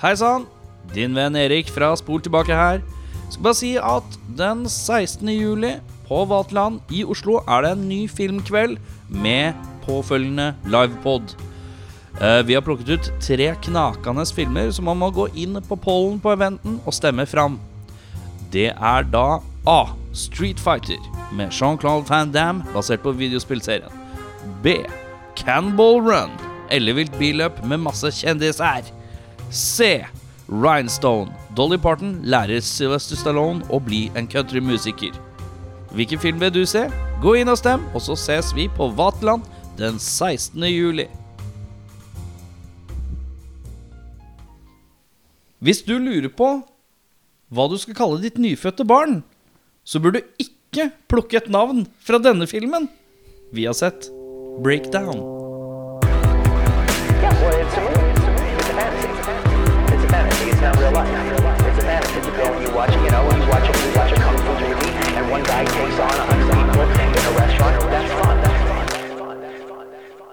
Hei sann, din venn Erik fra Spol tilbake her. Skal bare si at den 16. juli på Vaterland i Oslo er det en ny filmkveld med påfølgende livepod. Eh, Vi har plukket ut tre knakende filmer som man må gå inn på pollen på eventen og stemme fram. Det er da A. Street Fighter med Jean-Claude Van Damme basert på videospillserien. B. Canball Run ellevilt billøp med masse kjendiser. C. Rhinestone. Dolly Parton lærer Sylvester Stallone å bli en countrymusiker. Hvilken film vil du se? Gå inn og stem, og så ses vi på Vaterland den 16. juli. Hvis du lurer på hva du skal kalle ditt nyfødte barn, så burde du ikke plukke et navn fra denne filmen. Vi har sett Breakdown. It's not real life. It's a fantasy. You go and you watch, you know, you watch a, you watch a kung fu movie, and one guy takes on a hundred people in a restaurant. That's fun. That's.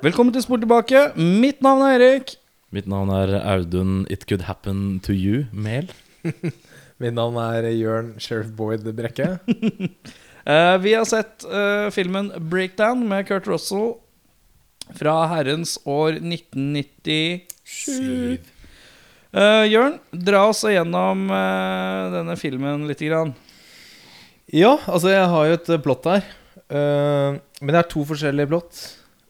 Velkommen til Sport tilbake. Mitt navn er Erik. Mitt navn er Audun It Could Happen To You Mehl. Mitt navn er Jørn Sheriff Boyd Brekke. Eh, vi har sett eh, filmen Breakdown med Kurt Russell fra herrens år 1997. Eh, Jørn, dra oss gjennom uh, denne filmen lite grann. Ja, altså jeg har jo et eh, plott her. Uh, men det er to forskjellige plott.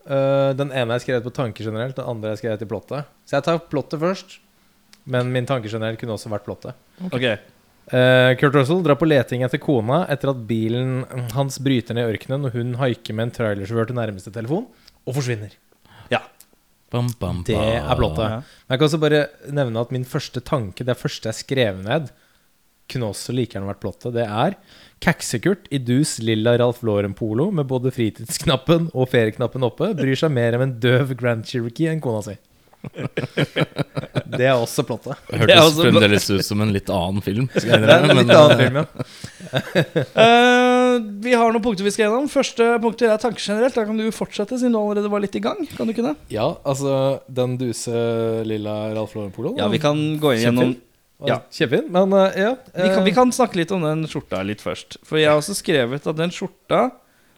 Eh, den ene er skrevet på tanker generelt, den andre er skrevet i plottet. Så jeg tar plottet først. Men min tanke generelt kunne også vært plottet. Okay. Eh, Kurt Russell drar på leting etter kona etter at bilen hans bryter ned i ørkenen, og hun haiker med en trailersjåfør til nærmeste telefon, og forsvinner. Bam, bam, Det er plottet. Ja. Jeg kan også bare nevne at min første tanke, det første jeg skrev ned, kunne også like gjerne vært plottet. Det er Kaksekurt i dus lilla Ralph Lauren-polo med både fritidsknappen og ferieknappen oppe bryr seg mer om en døv Grand Cherokee enn kona si. Det er også plottet. Det Hørtes fremdeles ut som en litt annen film. Skal jeg Det er innrømme, en litt annen film, ja. Eh, vi har noen punkter vi skal gjennom. Første punktet er tanker generelt. Da kan du fortsette, siden du allerede var litt i gang. Kan du ikke det? Ja, altså den duse lilla Ralf Lauren-poloen. Ja, vi kan gå gjennom Kjempefin. Ja. Kjempefin. Men uh, ja vi kan, vi eh, kan snakke litt om den skjorta litt først. For jeg har også skrevet at den skjorta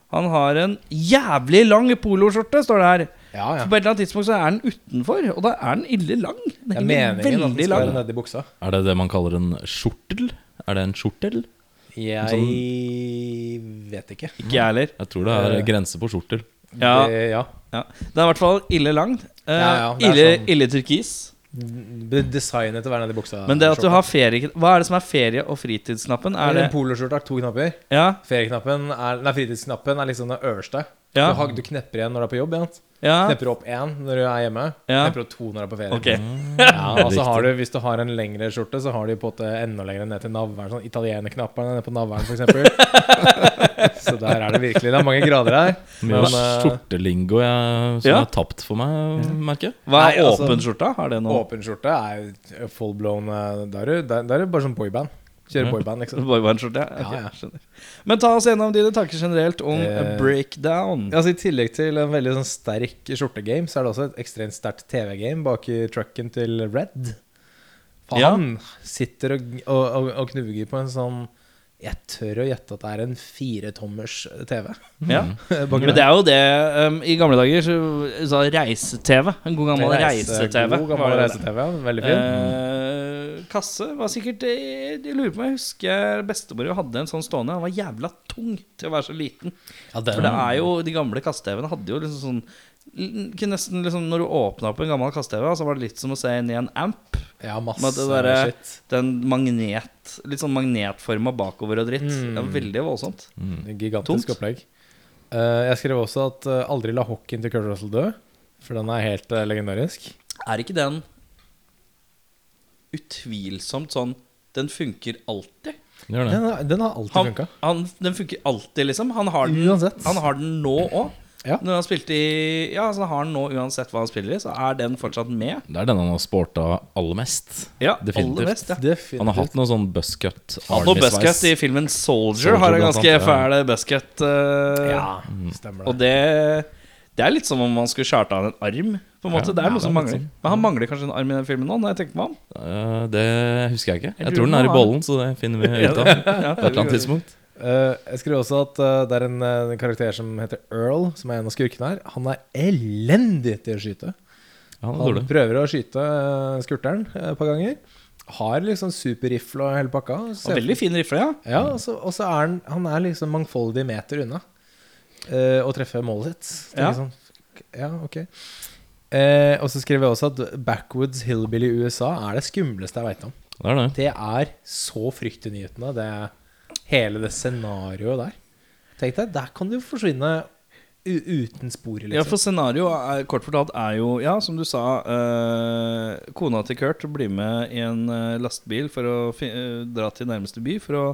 Han har en jævlig lang poloskjorte, står det her. Ja, ja. På et eller annet tidspunkt så er den utenfor, og da er den ille lang. Den er meningen at den veldig skal være lang. nedi buksa. Er det det man kaller en skjortel? Er det en skjortel? Jeg vet ikke. Ikke jeg heller. Jeg tror det er Eh. grense på skjorter. Ja. Det, ja. Ja. det er i hvert fall ille langt. Eh, Ja, ja, ille, sånn- ille turkis. Det er Designet til å være nedi buksa. Men det at du har ferie Hva er det som er ferie- og fritidsknappen? Er det En poloskjorte har to knapper. Ja? Ferieknappen er, nei, fritidsknappen er liksom den øverste. Ja. Du, du knepper igjen når du er på jobb. igjen. Ja. Knepper opp én når du er hjemme. Ja. Knepper opp to når du er på ferie. Okay. Ja, og så har du, Hvis du har en lengre skjorte, så har de på en måte enda lenger ned til navlen. Sånn Italienerknappene nede på navlen, f.eks. så der er det virkelig Det er mange grader her. Mye Men, eh, skjortelingo jeg, som Ja. er tapt for meg, merker jeg. Hva er Nei, altså, åpen skjorta? Har det noe Åpen skjorte er full blown eh, Da er du- bare som boyband. Kjøre boyband, liksom. Boyband-skjorte? Ja, Ja, ja. skjønner. Men ta oss gjennom dine tanker generelt om Eh, breakdown. Altså I tillegg til en veldig sånn sterk skjortegame, så er det også et ekstremt sterkt TV-game bak i trucken til Red. For Ja. han sitter og, og, og, og knuger på en sånn Jeg tør å gjette at det er en firetommers TV. Ja. Men det er jo det um, I gamle dager så, så reise-TV. En god gammel reise-TV. God gammel det. reise-TV, ja. Veldig fin. Eh, kasse var sikkert Jeg, jeg lurer på om jeg husker bestemor hadde en sånn stående. Han var jævla tung til å være så liten. ja, den, For det er jo De gamle kasse-TV-ene hadde jo liksom sånn nesten liksom Når du åpna opp en gammel kasse-TV, så var det litt som å se inn i en amp. ja, masse derre- shit. Den magnet Litt sånn magnetforma bakover og dritt. Mm. Det var veldig voldsomt. Gigantisk Tungt. opplegg. Uh, jeg skrev også at uh, aldri la hockeyen til Kurt Russell dø, for den er helt uh, legendarisk. Er ikke den utvilsomt sånn Den funker alltid? Den, har- den har alltid Han, funka. han, den funker alltid, liksom. Han har den, Uansett. han har den nå òg. Ja. Når han spilte i Ja, så har han nå uansett hva han spiller i, så er den fortsatt med. Det er den han har sporta aller mest. Ja, Definitivt. aller best, ja. Definitivt. Han har hatt noe sånn buzzcut Han og Buzzcut i filmen Soldier, Soldier har en blant ganske annet, ja. fæl buscut. eh, Ja, stemmer det. Og det Det er litt som om man skulle skjært av en arm På en måte, Ja, Det er ja, noe som er mangler. sånn. Men han mangler kanskje en arm i den filmen nå, når jeg tenker meg om. Eh, det husker jeg ikke. Jeg tror den er i bollen, så det finner vi ut av på et eller annet tidspunkt. Eh, jeg skrev også at eh, det er en, eh, en karakter som heter Earl, som er en av skurkene her. Han er elendig til å skyte. Ja, det er Han dårlig. prøver å skyte eh, skurteren eh, et par ganger. Har liksom superrifle og hele pakka. Og Ser- veldig fin rifle, ja. Ja, og så og så er han, han er liksom mangfoldige meter unna eh, å treffe målet sitt. Ja. Sånn, ja, ok. Eh, og så skrev jeg også at Backwoods Hillbilly i USA er det skumleste jeg veit om. Det er det. Det er så fryktinngytende, det hele det scenarioet der. Tenk deg, der kan du forsvinne u uten spor, liksom. Ja, for scenario er, kort fortalt er jo, ja, som du sa eh, Kona til Kurt blir med i en eh, lastebil for å fi, eh, dra til nærmeste by for å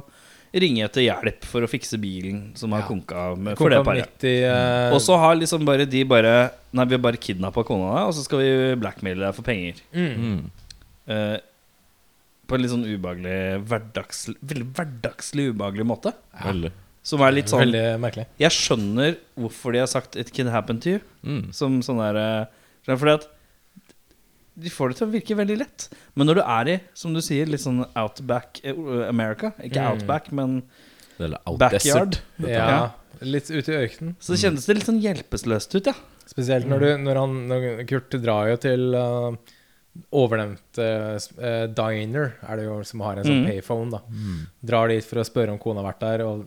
ringe etter hjelp for å fikse bilen som har Ja. konka med, for det paret. Uh... Og så har liksom bare de bare Nei, vi har bare kidnappa kona di, og så skal vi blackmaile deg for penger. mm. Eh, på en litt sånn ubehagelig hverdags, Veldig hverdagslig ubehagelig måte. Veldig. Som er litt sånn Veldig merkelig. Jeg skjønner hvorfor de har sagt 'it can happen to you'. Mm. Som sånn der eh, Fordi at de får det til å virke veldig lett. Men når du er i, som du sier, litt sånn outback eh, America Ikke Mm. outback, men out backyard. Ja, Ja, litt ute i ørkenen. Så det kjennes det litt sånn hjelpeløst ut, ja. Spesielt når, du, når han når Kurt drar jo til uh, overnevnte uh, diner, er det jo som har en sånn Mm. payphone. da Drar dit for å spørre om kona har vært der, og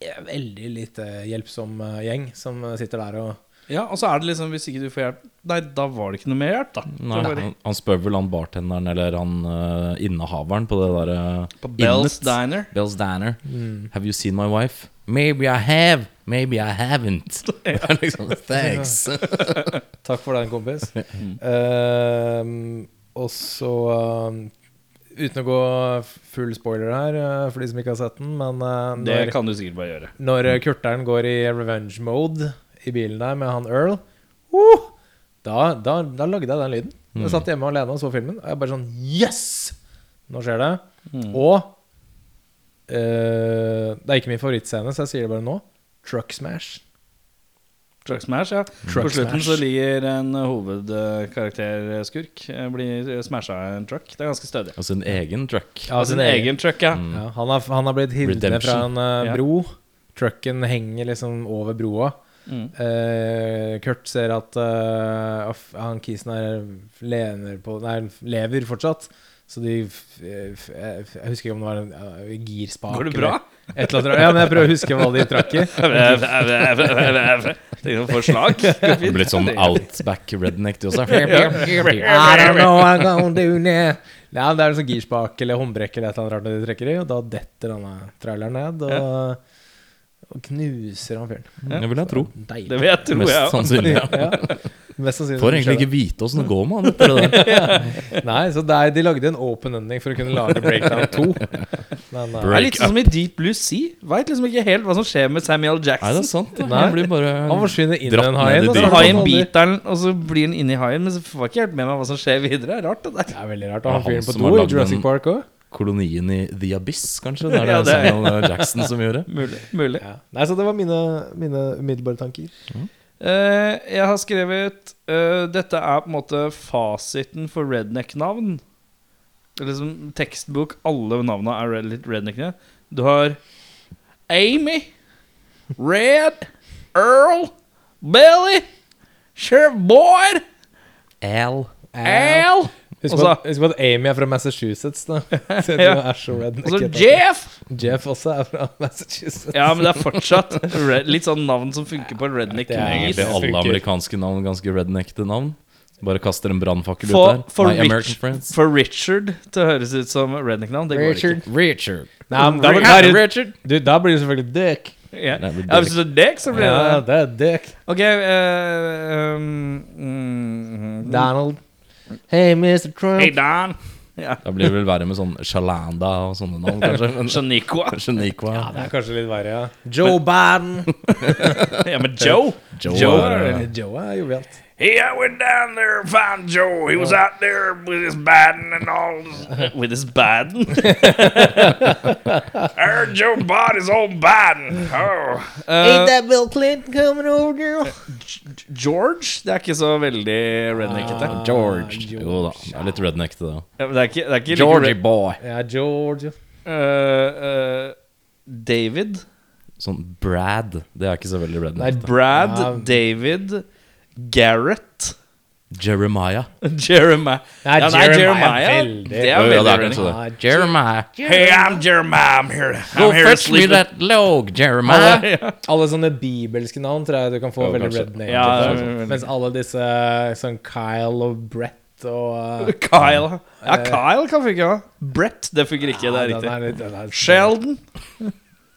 er veldig lite hjelpsom eh, gjeng som eh, sitter der og Ja, Og så er det liksom, hvis ikke du får hjelp Nei, da var det ikke noe mer hjelp, da. Nei, bare- han, han spør vel han bartenderen eller han uh, innehaveren på det der uh, På Bell's Innet. Diner. Bell's Diner. Have you seen my wife? Maybe I have, maybe I haven't. Er liksom, Thanks. Takk for den, kompis. Mm. Uh, og så ehm, Uten å gå full spoiler her, eh, for de som ikke har sett den, men når, Det kan du sikkert bare gjøre. når eh, Kurteren går i revenge mode i bilen der med han Earl uh, da, da, da lagde jeg den lyden. Jeg satt hjemme alene og så filmen, og jeg bare sånn Yes! Nå skjer det. Mm. Og uh, Det er ikke min favorittscene, så jeg sier det bare nå. Truck smash. Truck Smash, ja. Truck På slutten smash. så ligger en hovedkarakterskurk eh, Blir smasha av en truck. Det er ganske stødig. Og sin egen truck. Ja, sin, sin egen truck, ja. Mm. Ja, han, har, han har blitt hivd ned fra en en bro. Ja. Trucken henger liksom over broa. Mm. Eh, Kurt ser at uh, han kisen her lener på Nei, lever fortsatt. Så de Jeg husker ikke om det var en uh, girspak. Går det bra? eller Et eller annet. Ja, men jeg prøver å huske hva de trakk i. Tenk du får slag. Det blir litt sånn outback redneck, du også. I don't know what I'm gonna do now. Ja, det er en sånn girspak eller håndbrekk eller et eller annet rart de trekker i, og da detter denne traileren ned og, og knuser han fyren. Det vil jeg tro. Deilig. Det vil jeg tro, Mest jeg. sannsynlig. Ja. Ja, mest sannsynlig. Får egentlig ikke vite åssen det går med han etter det der. Nei, så der, de lagde en open ending for å kunne lage Breakdown 2. Men uh, Det er litt sånn som i Deep Blue Sea. Veit liksom ikke helt hva som skjer med Samuel Jackson. Nei, det er sant. Nei. Han blir bare han forsvinner inn i Dratt hai. og Så haien biter han, og så blir han inni haien. Men så får jeg ikke helt med meg hva som skjer videre. Det er rart, det der. Det er veldig rart. Og han fyren på do i Jurassic Park òg. Kolonien i The Abyss, kanskje. Det er det, Ja, det er- Samuel Jackson som gjorde. Mulig. mulig. Ja. Nei, så det var mine, mine umiddelbare tanker. Eh, jeg har skrevet uh, Dette er på en måte fasiten for redneck-navn. Liksom tekstbok. Alle navnene er red- litt redneckene. Du har Amy, Red, Earl, Billy, Sheriff Boyd, Al. Al, Husk på, at, husk på at Amy er fra Massachusetts, da. Så Ja. er så redneck. og så Jeff. Jeff også er fra Massachusetts. Ja, men det er fortsatt red, litt sånn navn som funker på redneck. Det er Egentlig alle amerikanske navn ganske redneckte navn. Bare kaster en brannfakkel ut der. for, Rich, for Richard til å høres ut som redneck-navn, det går Richard. ikke. Richard. Nei, men da, da, er det- du, da blir det selvfølgelig Dick. Ja, Nei, ja hvis du er Dick, så blir Ja, det det er Dick. Ok uh, um, mm, Donald. Hey, Mr. Trump. Hey, Don. Ja. Da blir det vel verre med sånn Shalanda og sånne navn, kanskje. Men Shaniqua. Shaniqua. Ja, det er kanskje litt verre, ja. Joe Biden. Ja, men Joe Joe, Joe, er- Joe er jovialt. Yeah, I went down there and found Joe. He was out there with his Baden and all. with his Baden? I heard Joe bought his old Baden. Oh. Uh, that Bill Clinton coming over, girl? George? Det er ikke så veldig redneckete. Ah, George. Jo da, det er litt redneck da. Ja, Det er ikke, det er ikke Georgie boy. Ja, George. Uh, uh, David. Sånn Brad. Det er ikke så veldig redneck. Nei, Brad, Ja. David, Garrett, Jeremiah. Jeremiah. Nei, Ja, nei, Jeremiah er Jeremiah. veldig- Det er Ja, ja, veldig redneck. kanskje. Jeremiah. Hey, I'm Jeremiah. I'm here. Go I'm here fetch me that log, Jeremiah. Alle, Alle sånne bibelske navn tror jeg du kan få oh, veldig redneck. Ja, til. ja, ja, ja. Mens alle disse sånn Kyle og Brett og uh, Kyle. Ja, Kyle kan funke. Ja. Brett, det funker ikke. Det er den riktig. er litt- den er- Sheldon.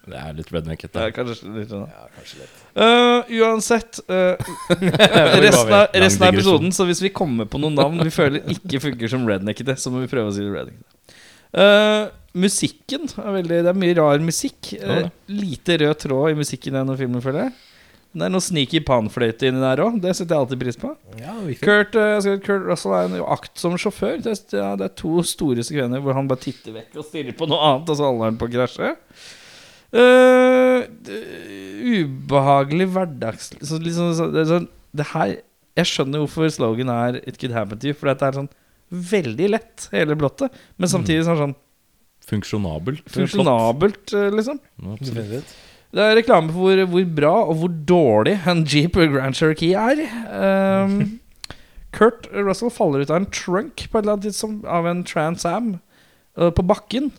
Det er litt rednecket. Ja, kanskje litt sånn. Ja, kanskje litt. Uh, uansett uh, Resten av, resten av episoden, så hvis vi kommer på noen navn vi føler ikke funker som redneckete, så må vi prøve å si rednecket redneckete. Uh, musikken er veldig Det er mye rar musikk. Uh, lite rød tråd i musikken gjennom filmen, føler jeg. Det er noe sneaky panfløyte inni der òg. Det setter jeg alltid pris på. Ja, Kurt, uh, Kurt Russell er en aktsom sjåfør. Det er, ja, det er to store sekvenser hvor han bare titter vekk og stirrer på noe annet, og så holder han på å krasje. Uh, ubehagelig hverdags... Så liksom, så, det, sånn, det her Jeg skjønner hvorfor slogan er 'It could happen to you', for dette er sånn veldig lett, hele blottet. Men samtidig sånn, sånn Funksjonabelt. funksjonabelt, uh, liksom. Absolutt. Det er reklame for hvor, hvor bra og hvor dårlig en Jeep Grand Cherokee er. Um, Kurt Russell faller ut av en trunk på et eller annet tidspunkt av en Trans Am uh, på bakken.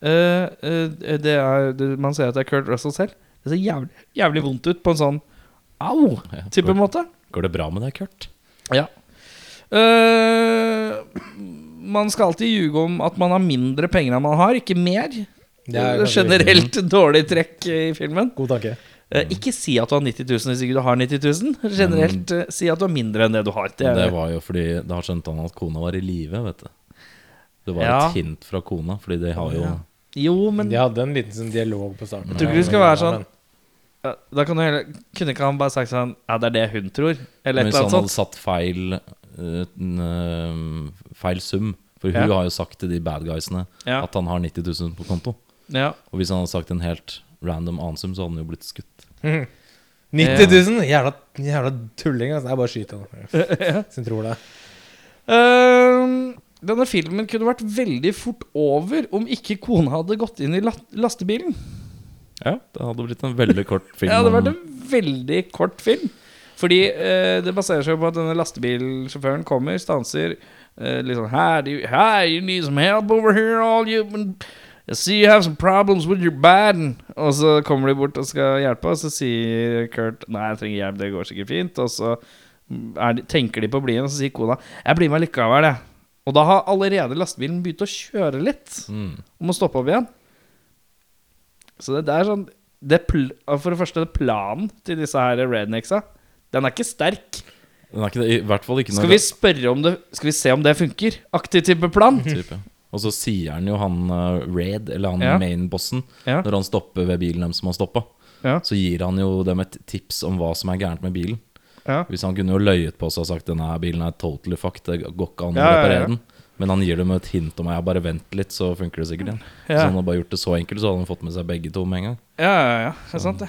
Uh, uh, det er, det, man ser at det er Kurt Russell selv. Det ser jævlig, jævlig vondt ut på en sånn au-type Ja, måte. går det bra med deg, Kurt? Ja. Uh, man skal alltid ljuge om at man har mindre penger enn man har, ikke mer. Det er Generelt dårlig trekk i filmen. God tanke. Uh, ikke si at du har 90 000 hvis ikke du har 90 000. Generelt uh, si at du har mindre enn det du har. Det Det var jo fordi Da skjønte han at kona var i live, vet du. Det var Ja. et hint fra kona, fordi de har jo Ja. Jo, men De hadde en liten sånn dialog på starten. Jeg tror ikke det skal være sånn. men- ja, Da kan du heller, kunne ikke han bare sagt sånn Ja, det er det hun tror. Eller et Hvis han hadde satt feil øh, n- Feil sum For hun Ja. har jo sagt til de bad guysene Ja. at han har 90 000 på konto. Ja. Og hvis han hadde sagt en helt random annen sum, så hadde han jo blitt skutt. 90 000? Jævla, jævla tulling. Altså. Jeg bare skyter han. Som tror det. Ehm, denne filmen kunne vært veldig fort over om ikke kona hadde gått inn i lastebilen. Ja, det hadde blitt en veldig kort film. Ja, det hadde vært en veldig kort film. Fordi eh, det baserer seg på at denne lastebilsjåføren kommer, stanser eh, litt sånn Hi, do you, hi, you need some help over here, all you I see you have some problems with your bad Og så kommer de bort og skal hjelpe, og så sier Kurt Nei, jeg trenger hjelp, det går sikkert fint. Og så er de, tenker de på å bli igjen, og så sier kona Jeg blir med likevel, jeg. Og da har allerede lastebilen begynt å kjøre litt Mm. og må stoppe opp igjen. Så det, er sånn det For det første, planen til disse her rednecksa, den er ikke sterk. Den er ikke det, i hvert fall ikke Skal vi spørre om det Skal vi se om det funker? Aktiv type plan. type. Og så sier han jo han uh, Red, eller han Ja. main-bossen, Ja. når han stopper ved bilen dem som har stoppa, Ja. så gir han jo dem et tips om hva som er gærent med bilen. Ja. Hvis han kunne jo løyet på seg og sagt denne bilen er totally fucked, det går ikke an å Ja, ja, ja. reparere den. Men han gir dem et hint om at jeg bare vent litt, så funker det sikkert igjen. Ja. Så han hadde bare gjort det så enkelt, så hadde han fått med seg begge to med en gang. Ja, ja, ja. Det er sant, det.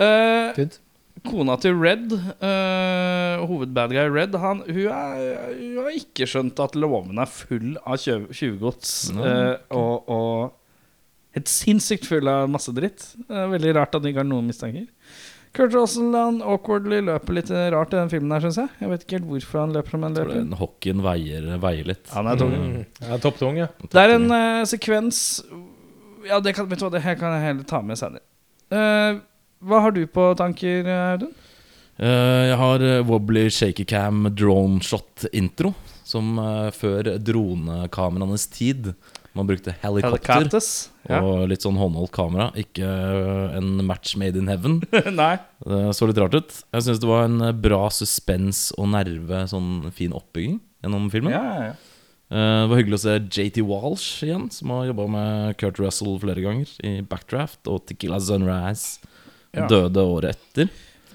uh, Good. kona til Red, uh, hovedbad guy Red, han, hun, er, hun har ikke skjønt at låven er full av tjuvgods. Nei, uh, og, og helt sinnssykt full av masse dritt. Er veldig rart at hun ikke har noen mistanker. Kurt Russell han awkwardly løper litt rart i den filmen her, syns jeg. Jeg vet ikke helt hvorfor han løper som han løper. den hockeyen veier, veier litt. Han er tung. Mm. Ja, Topptung, ja. Det er en uh, sekvens Ja, det kan, vet du hva, det her kan jeg heller ta med senere. Uh, hva har du på tanker, Audun? Uh, jeg har eh, wobbly shaky cam drone shot intro, som eh, før dronekameraenes tid. Man brukte helikopter Ja. og litt sånn håndholdt kamera. Ikke eh, en match made in heaven. Nei. Det så litt rart ut. Jeg syns det var en eh, bra suspens og nerve, sånn fin oppbygging gjennom filmen. Ja, ja, ja. Eh, Det var hyggelig å se JT Walsh igjen, som har jobba med Kurt Russell flere ganger i Backdraft og Tequila Sunrise. Ja. Døde året etter.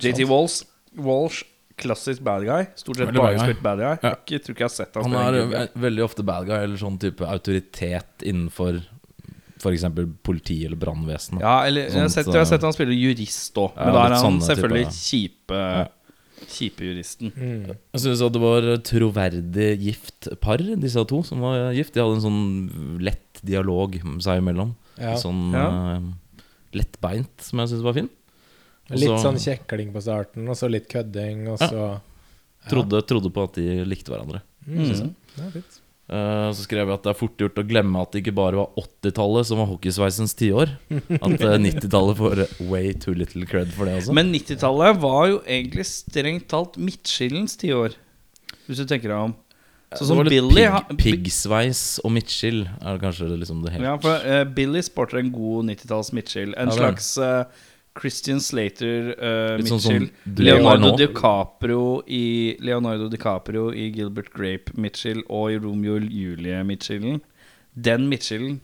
JT Walsh, Walsh klassisk bad guy. Stort sett bare spilt bad guy. Ja. Ikke, tror ikke jeg har sett han Han er guy. veldig ofte bad guy, eller sånn type autoritet innenfor f.eks. politi eller brannvesen. Ja, eller jeg har sett, jeg har sett han spiller jurist òg. Ja, Men da er han selvfølgelig type- kjipe Kjipe juristen. Jeg synes at det var troverdig gift par, disse to som var gift. De hadde en sånn lett dialog seg imellom. Ja. Sånn Ja. eh, lettbeint, som jeg syns var fin. Litt så sånn kjekling på starten, og så litt kødding, og Ja. så Trodde, trodde på at de likte hverandre. Mm. Ja, fint. Eh, så skrev jeg at det er fort gjort å glemme at det ikke bare var 80-tallet som var hockeysveisens tiår. At uh, 90-tallet får way too little cred for det også. Men 90-tallet var jo egentlig strengt talt midtskillens tiår. Hvis du tenker deg om. Sånn som Billy pig, Piggsveis og midtskill er kanskje det liksom det helt Ja, for uh, Billy sporter en god 90-talls midtskill. En Ja, slags eh, Christian Slater uh, Mitchell sånn Leonardo. DiCaprio i Leonardo DiCaprio i Gilbert Grape Mitchell og i Romeo-Julie-Mitchell Den Mitchellen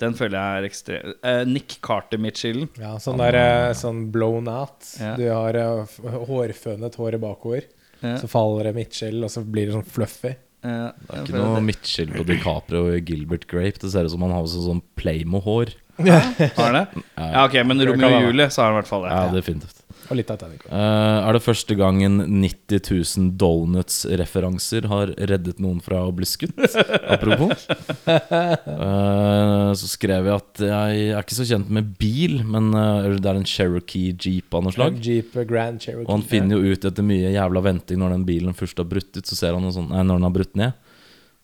den føler jeg er ekstrem Uh, Nick Carter-Mitchellen. Ja, sånn der uh, sånn blown out. Ja. Du har eh, hårfønet håret bakover. Ja. Så faller det Mitchell, og så blir det sånn fluffy. Eh, Det er ikke noe midtskill på DiCaprio og Gilbert Grape. Det ser ut som han har også sånn Playmo-hår. Har det? Ja, ok, men Romeo og. Julie, så har han i hvert fall det. Ja, definitivt. Og litt Titanic. også. Eh, er det første gangen 90 000 Donuts-referanser har reddet noen fra å bli skutt? Apropos. Eh, så skrev jeg at jeg er ikke så kjent med bil, men eh, det er en Cherokee Jeep av noe slag. Jeep Grand Cherokee. Og han finner jo ut etter mye jævla venting når den bilen først har brutt ut, så ser han noe sånt, nei, når den har brutt ned,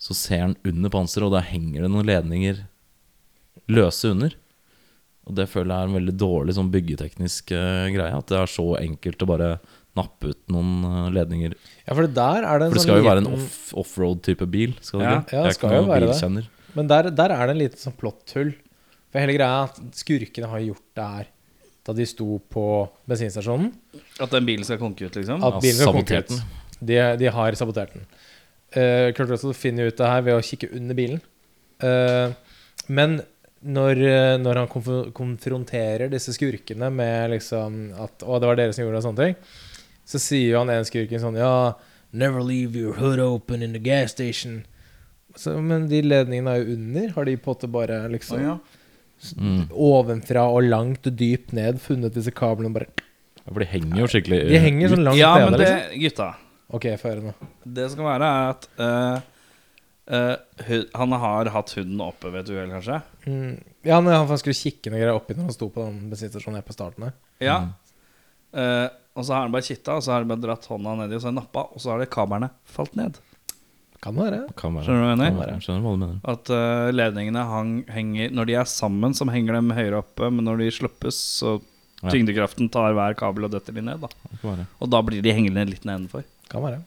så ser han under panseret, og der henger det noen ledninger løse under. Og det føler jeg er en veldig dårlig sånn byggeteknisk uh, greie. At det er så enkelt å bare nappe ut noen eh, ledninger. Ja, for det der er det en For det sånn skal jo være en liten- off- offroad-type bil. Skal det Ja, ikke? ja, det skal jo være det. Men der, der er det en liten sånn plotthull. For hele greia er at skurkene har gjort det her da de sto på bensinstasjonen. At den bilen skal konke ut, liksom? At bilen skal konke ut. De, de har sabotert den. Uh, Kurt Russell finner ut det her ved å kikke under bilen. Uh, men når, eh, når han konf konfronterer disse skurkene med liksom at 'Å, det var dere som gjorde det', og sånne ting, så sier jo han en skurken sånn 'Ja, never leave your hood open in the gas station'. Så, men de ledningene er jo under. Har de på en måte bare liksom oh, ja. Mm. ovenfra og langt og dypt ned funnet disse kablene og bare Ja, For de henger jo skikkelig De henger sånn langt ja, men det, liksom. gutta Ok, få høre nå. Det som kan være, er at eh, eh, hu- han har hatt hunden oppe ved et uhell, kanskje. Mm. Ja, men han skulle kikke noe greier oppi når han sto på den bensinstasjonen på starten der. Ja. Eh, og så har han bare kitta, og så har han bare dratt hånda nedi, og så har han nappa, og så har det kablene falt ned. Kan være. Kan være. Skjønner du hva jeg Kan mener? være. Skjønner hva du mener. At uh, ledningene hang, henger Når de er sammen, så henger de høyere oppe, men når de sluppes, så Ja. tyngdekraften tar hver kabel og detter de ned. da kan være. Og da blir de hengende litt nedenfor. Kan være.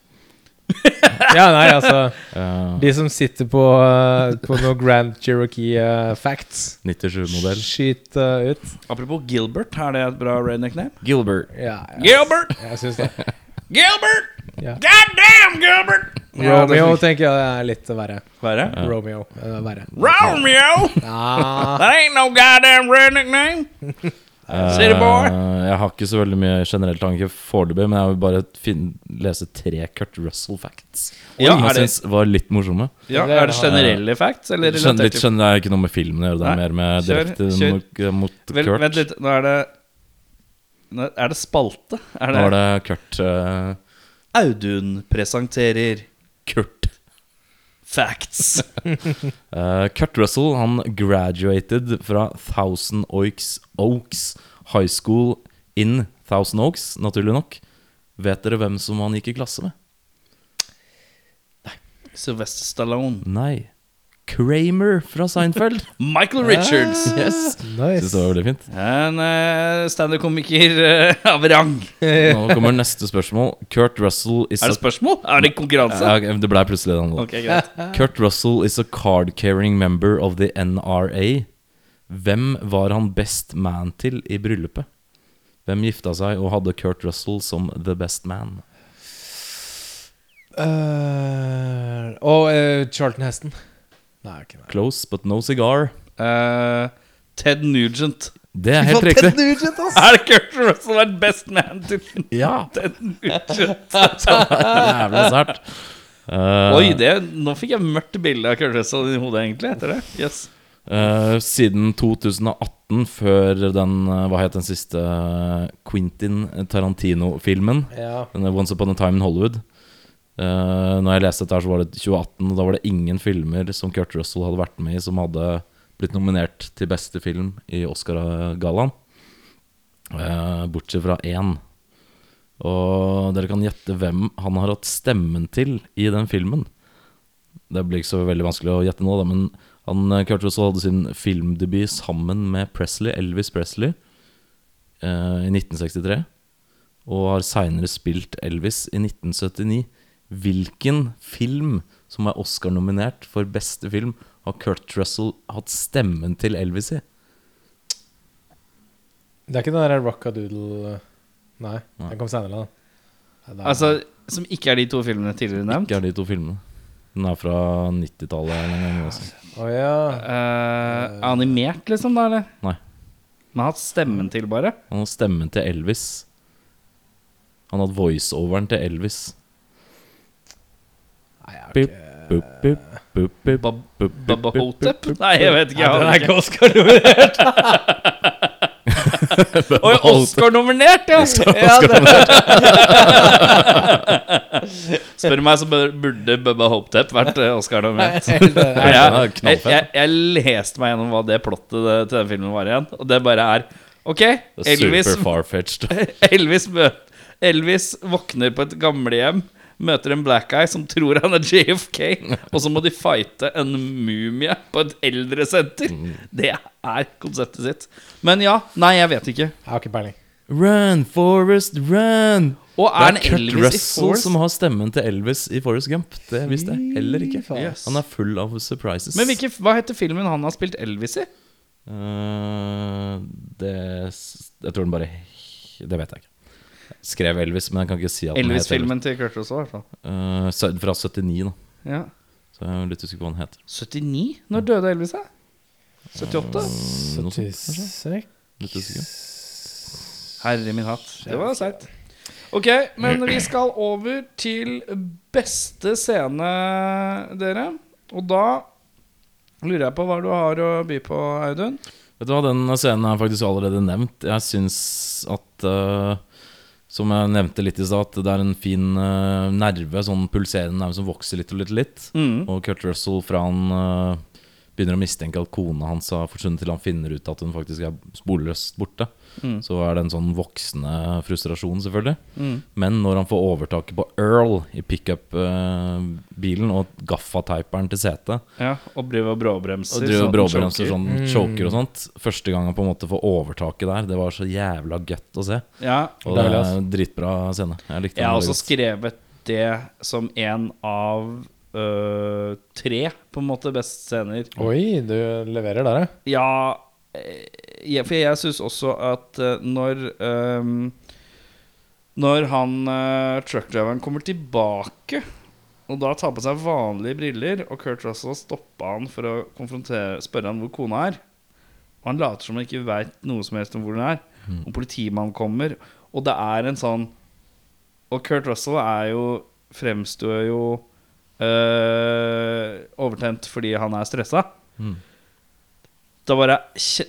ja, nei, altså De som sitter på, uh, på noe Grand Cherokee uh, facts, 97-modell. skyt uh, ut. Apropos Gilbert, er det et bra redneck name? Gilbert. Ja, ja. Gilbert! jeg syns det. Gilbert! Ja. God damn, Gilbert! Romeo tenker jeg er litt verre. Verre? Ja. Romeo Uh, verre. Romeo! Ja, That ain't no goddamn redneck name. City boy. Eh, jeg har ikke så veldig mye generelt tanke foreløpig, men jeg vil bare finne, lese tre Kurt Russell facts. Ja, som er jeg det- syns var litt morsomme. Ja, er det generelle facts, eller Skjønner, litt generelle, det er ikke noe med filmen å gjøre, det er mer med direkte kjør. mot, mot Vel, Kurt. Vent litt, nå er det nå Er det spalte? Er Nå er det Kurt uh, Audun presenterer Kurt. Facts. uh, Kurt Russell han graduated fra Thousand Oaks, Oaks High School in Thousand Oaks, naturlig nok. Vet dere hvem som han gikk i klasse med? Nei. Sylvester Stallone. Nei. Kramer fra Seinfeld. Michael Richards. yes. Syns nice. det var veldig fint. En uh, standup-komiker uh, av rang. Nå kommer neste spørsmål. Kurt Russell is Er det spørsmål? Er det konkurranse? Ja, det ble plutselig det. Okay, greit. Kurt Russell is a card-carrying member of the NRA. Hvem var han best man til i bryllupet? Hvem gifta seg og hadde Kurt Russell som the best man? Uh, og uh, Charlton Heston. Nei, ikke nei. Close, but no cigar. Eh, Ted Nugent. Det er helt riktig. Nugent, ass! Er det Kurt Russell er best man til Ja, Ted Nugent? jævla sært. Eh, Oi, det, nå fikk jeg mørkt bilde av Kurt Russell i hodet, egentlig, etter det. Yes. eh, siden 2018, før den eh, Hva het den siste eh, Quentin Tarantino-filmen? Ja. Denne Once Upon a Time in Hollywood. Uh, når jeg leste dette, her så var det 2018, og da var det ingen filmer som Kurt Russell hadde vært med i, som hadde blitt nominert til beste film i Oscar-gallaen. Uh, bortsett fra én. Og dere kan gjette hvem han har hatt stemmen til i den filmen. Det blir ikke så veldig vanskelig å gjette nå, da, men han, eh, Kurt Russell hadde sin filmdebut sammen med Presley, Elvis Presley uh, i 1963. Og har seinere spilt Elvis i 1979. Hvilken film som er Oscar-nominert for beste film, har Kurt Russell hatt stemmen til Elvis i? Det er ikke den der Rockadoodle Nei, Nei. den kom senere, da. Er- Altså, som ikke er de to filmene tidligere nevnt. Ikke er de to filmene. Den er fra 90-tallet Oh. Ja. Eh, animert, liksom, da, eller? Nei. Men har hatt stemmen til, bare? Han har stemmen til Elvis. Han har hatt voiceoveren til Elvis. Hotep? bup, bup. Nei, jeg vet ikke. Nei, den er ikke. Oscar-nominert! Oi, Oscar-nominert, ja! ja, Spør meg, så burde Bubba Hopetep vært eh, Oscar-nominert. Jeg, Ja, jeg, jeg, jeg leste meg gjennom hva det plottet til den filmen var igjen, og det bare er Ok, Elvis, Elvis, Elvis våkner på et gamlehjem, møter en black guy som tror han er JFK, og så må de fighte en mumie på et eldresenter. Det er konseptet sitt. Men ja, nei, jeg vet ikke. Jeg har ikke peiling. Run, Forest, run! Og Det er er Kurt Elvis Russell som har stemmen til Elvis i Forest Gump. Det visste jeg heller ikke. Yes. Han er full av surprises. Men hvilke, hva heter filmen han har spilt Elvis i? Uh, det Jeg tror den bare Det vet jeg ikke. Skrev Elvis, men jeg kan ikke si at den het Elvis. Elvis-filmen til Kurt Russell, i hvert fall. Eh, fra 79, da. Ja. Så jeg er litt usikker på hva den heter. 79? Når døde Elvis, da? 78? Mm, noe sånt, 76 Litt usikker. Herre min hatt. Det var seigt. Ok, men vi skal over til beste scene, dere. Og da lurer jeg på hva du har å by på, Audun. Vet du hva, Den scenen er faktisk allerede nevnt. Jeg syns at eh, Som jeg nevnte litt i stad, at det er en fin uh, nerve, sånn pulserende nerve som vokser litt og litt litt. Mm. Og Kurt Russell fra han eh, begynner å mistenke at kona hans har forsvunnet, til han finner ut at hun faktisk er sporløst borte. Mm. Så er det en sånn voksende frustrasjon, selvfølgelig. Mm. Men når han får overtaket på Earl i pickup-bilen og gaffateiperen til setet, Ja, og driver og bråbremser. og driver og bråbremser choker. sånn choker og sånt Første gang han på en måte får overtaket der, det var så jævla gøtt å se. Ja, Og Det er er en dritbra scene. Jeg likte jeg har også skrevet det som en av øh, tre, på en måte, best scener. Oi, du leverer der, ja. Ja, eh, for jeg syns også at eh, når um, Når han uh, truckdriveren kommer tilbake og da tar på seg vanlige briller, og Kurt Russell stopper han for å spørre han hvor kona er Og han later som han ikke veit noe som helst om hvor hun er. Og politimannen kommer, og det er en sånn Og Kurt Russell er jo fremstår jo øh, overtent fordi han er stressa. Mm. Da bare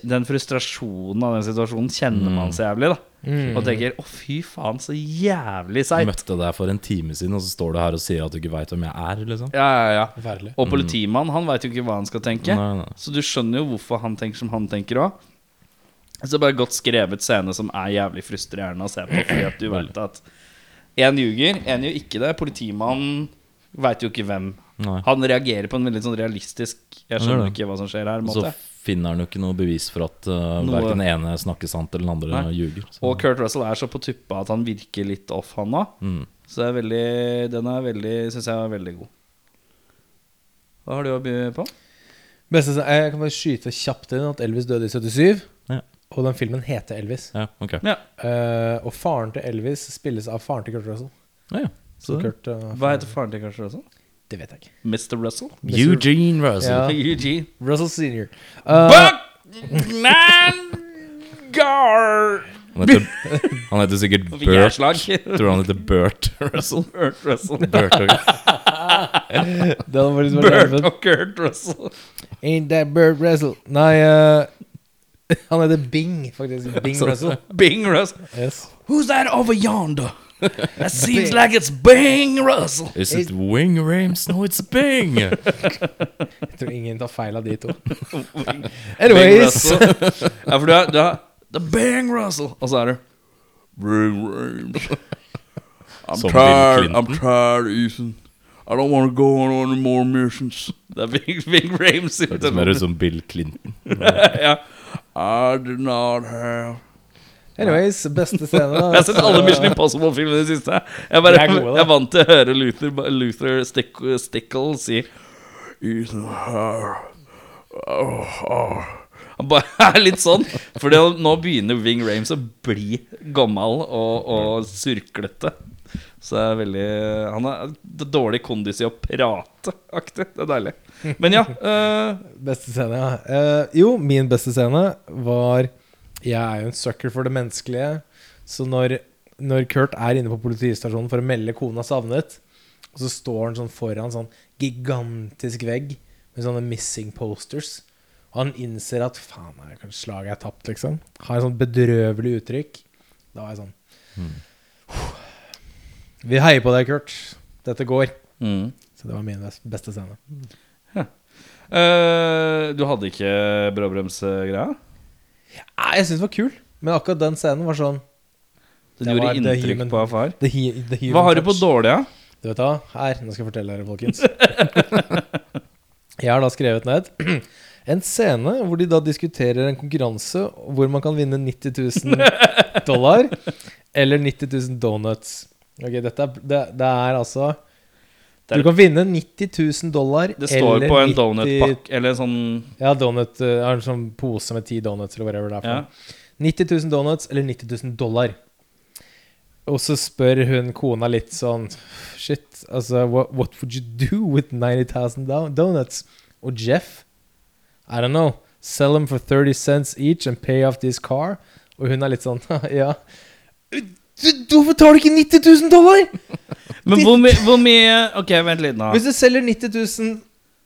Den frustrasjonen av den situasjonen kjenner Mm. man så jævlig. da Mm. Og tenker 'å, fy faen, så jævlig seigt'. møtte deg for en time siden, og så står du her og sier at du ikke veit hvem jeg er. liksom Ja, ja, ja. Og politimannen, han veit jo ikke hva han skal tenke. Nei, nei. Så du skjønner jo hvorfor han tenker som han tenker òg. Så bare godt skrevet scene som er jævlig frustrerende å se på. Fordi at du vet at én ljuger, én gjør ikke det. Politimannen veit jo ikke hvem. Nei. Han reagerer på en veldig sånn realistisk Jeg skjønner ikke hva som skjer her. Og så finner han jo ikke noe bevis for at uh, Noe- verken den ene snakker sant eller den andre Nei. ljuger. Så. Og Kurt Russell er så på tuppa at han virker litt off, han òg. Mm. Så er veldig, den er veldig, syns jeg er veldig god. Hva har du å by på? Beste, jeg kan bare skyte kjapt inn at Elvis døde i 77. Ja. Og den filmen heter Elvis. Ja, ok. Ja. Uh, og faren til Elvis spilles av faren til Kurt Russell. Ja, ja. Så Kurt, uh, Hva heter faren til Kurt Russell? Det vet jeg ikke. Mr. Russell? Eugene Russell. Ja. Eugene. Russell senior. Uh, Buckman! car! Han heter, han heter sikkert Bert. Tror han heter Bert Russell? Burt Russell. Bert og, liksom Burt Burt. og Kurt Russell. Ain't that Burt Russell? Nei, uh, han heter Bing, faktisk. Bing Russell. Bing Russell. Yes. Who's that over yonder? That seems like it's Bing Russell. Is it Wing Rames? No, it's Bing! Jeg tror ingen tar feil av de to. Bing Anyways. Russell. Ja, for du har The Bing Russell, og så er du Bing Rames. I'm Som Bill tired, Clinton. I'm tired, Ethan. I don't want to go on any more missions. Det er Bing, Bing Rames. i Hørtes mer ut som Bill Clinton. ja. I did not have Anyways, beste scene. da. Jeg har sett alle Mission Impossible-filmene i det siste. Jeg, bare, er gode, jeg er vant til å høre Luther, Luther Stick, Stickle si Ethan. Han bare er litt sånn. For nå begynner Wing Rames å bli gammel og, og surklete. Så det er veldig Han har dårlig kondis i å prate, aktig. Det er deilig. Men ja. Uh, Beste scene, ja. Uh, jo, min beste scene var Jeg er jo en sucker for det menneskelige. Så når, når Kurt er inne på politistasjonen for å melde kona savnet, og så står han sånn foran sånn gigantisk vegg med sånne missing posters, og han innser at faen, er det kanskje slaget er tapt, liksom. Har et sånn bedrøvelig uttrykk. Da var jeg sånn Vi heier på deg, Kurt. Dette går. mm. Så det var min beste scene. Eh, du hadde ikke bråbremsgreia? Nei, jeg syns den var kul, men akkurat den scenen var sånn Den Det gjorde var the inntrykk human- på far. the he, the human Hva har du på touch. dårlig, da? Du vet hva? Her, nå skal jeg fortelle dere, folkens. jeg har da skrevet ned en scene hvor de da diskuterer en konkurranse hvor man kan vinne 90 000 dollar eller 90 000 donuts. Ok, dette er, det, det er altså Du kan vinne 90 000 dollar Det står på en 90 donutpakke Eller en sånn Ja, donut er en sånn pose med ti donuts eller whatever det er. ja. 90 000 donuts eller 90 000 dollar. Og så spør hun kona litt sånn Shit, altså, what, what would you do with 90 000 donuts? Og Jeff I don't know. Sell them for 30 cents each and pay off this car. Og hun er litt sånn Ja. Du- Hvorfor tar du ikke 90 000 dollar? Men hvor, my hvor mye Ok, vent litt nå. Hvis du selger 90 000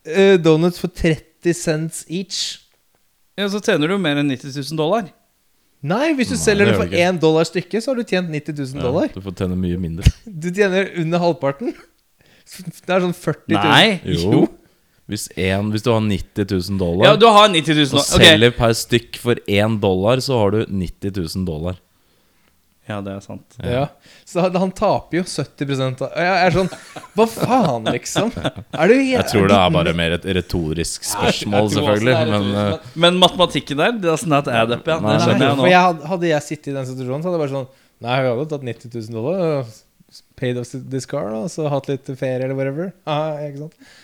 uh, donuts for 30 cents each Ja, så tjener du mer enn 90 000 dollar. Nei, hvis du Nei, selger det det for du 1 dollar stykket, så har du tjent 90 000 dollar. Ja, du får tjene mye mindre. Du tjener under halvparten. Det er sånn 40 000. Nei. Jo. Hvis, en, hvis du har 90 000 dollar Ja, du har 90 000 og dollar. Selger per stykk for 1 dollar, så har du 90 000 dollar. Ja, det er sant. Ja. Så han, taper jo 70 av Jeg er sånn Hva faen, liksom? Er du Jeg tror det er bare mer et retorisk spørsmål, selvfølgelig. Men eh, Men matematikken der, det does not add up, ja. Nei, Det skjønner jeg For jeg hadde, hadde jeg sittet i den situasjonen, så hadde jeg bare sånn Nei, vi hadde tatt 90 000 dollar paid off this car, og så hatt litt ferie eller whatever. Ah, ikke sant?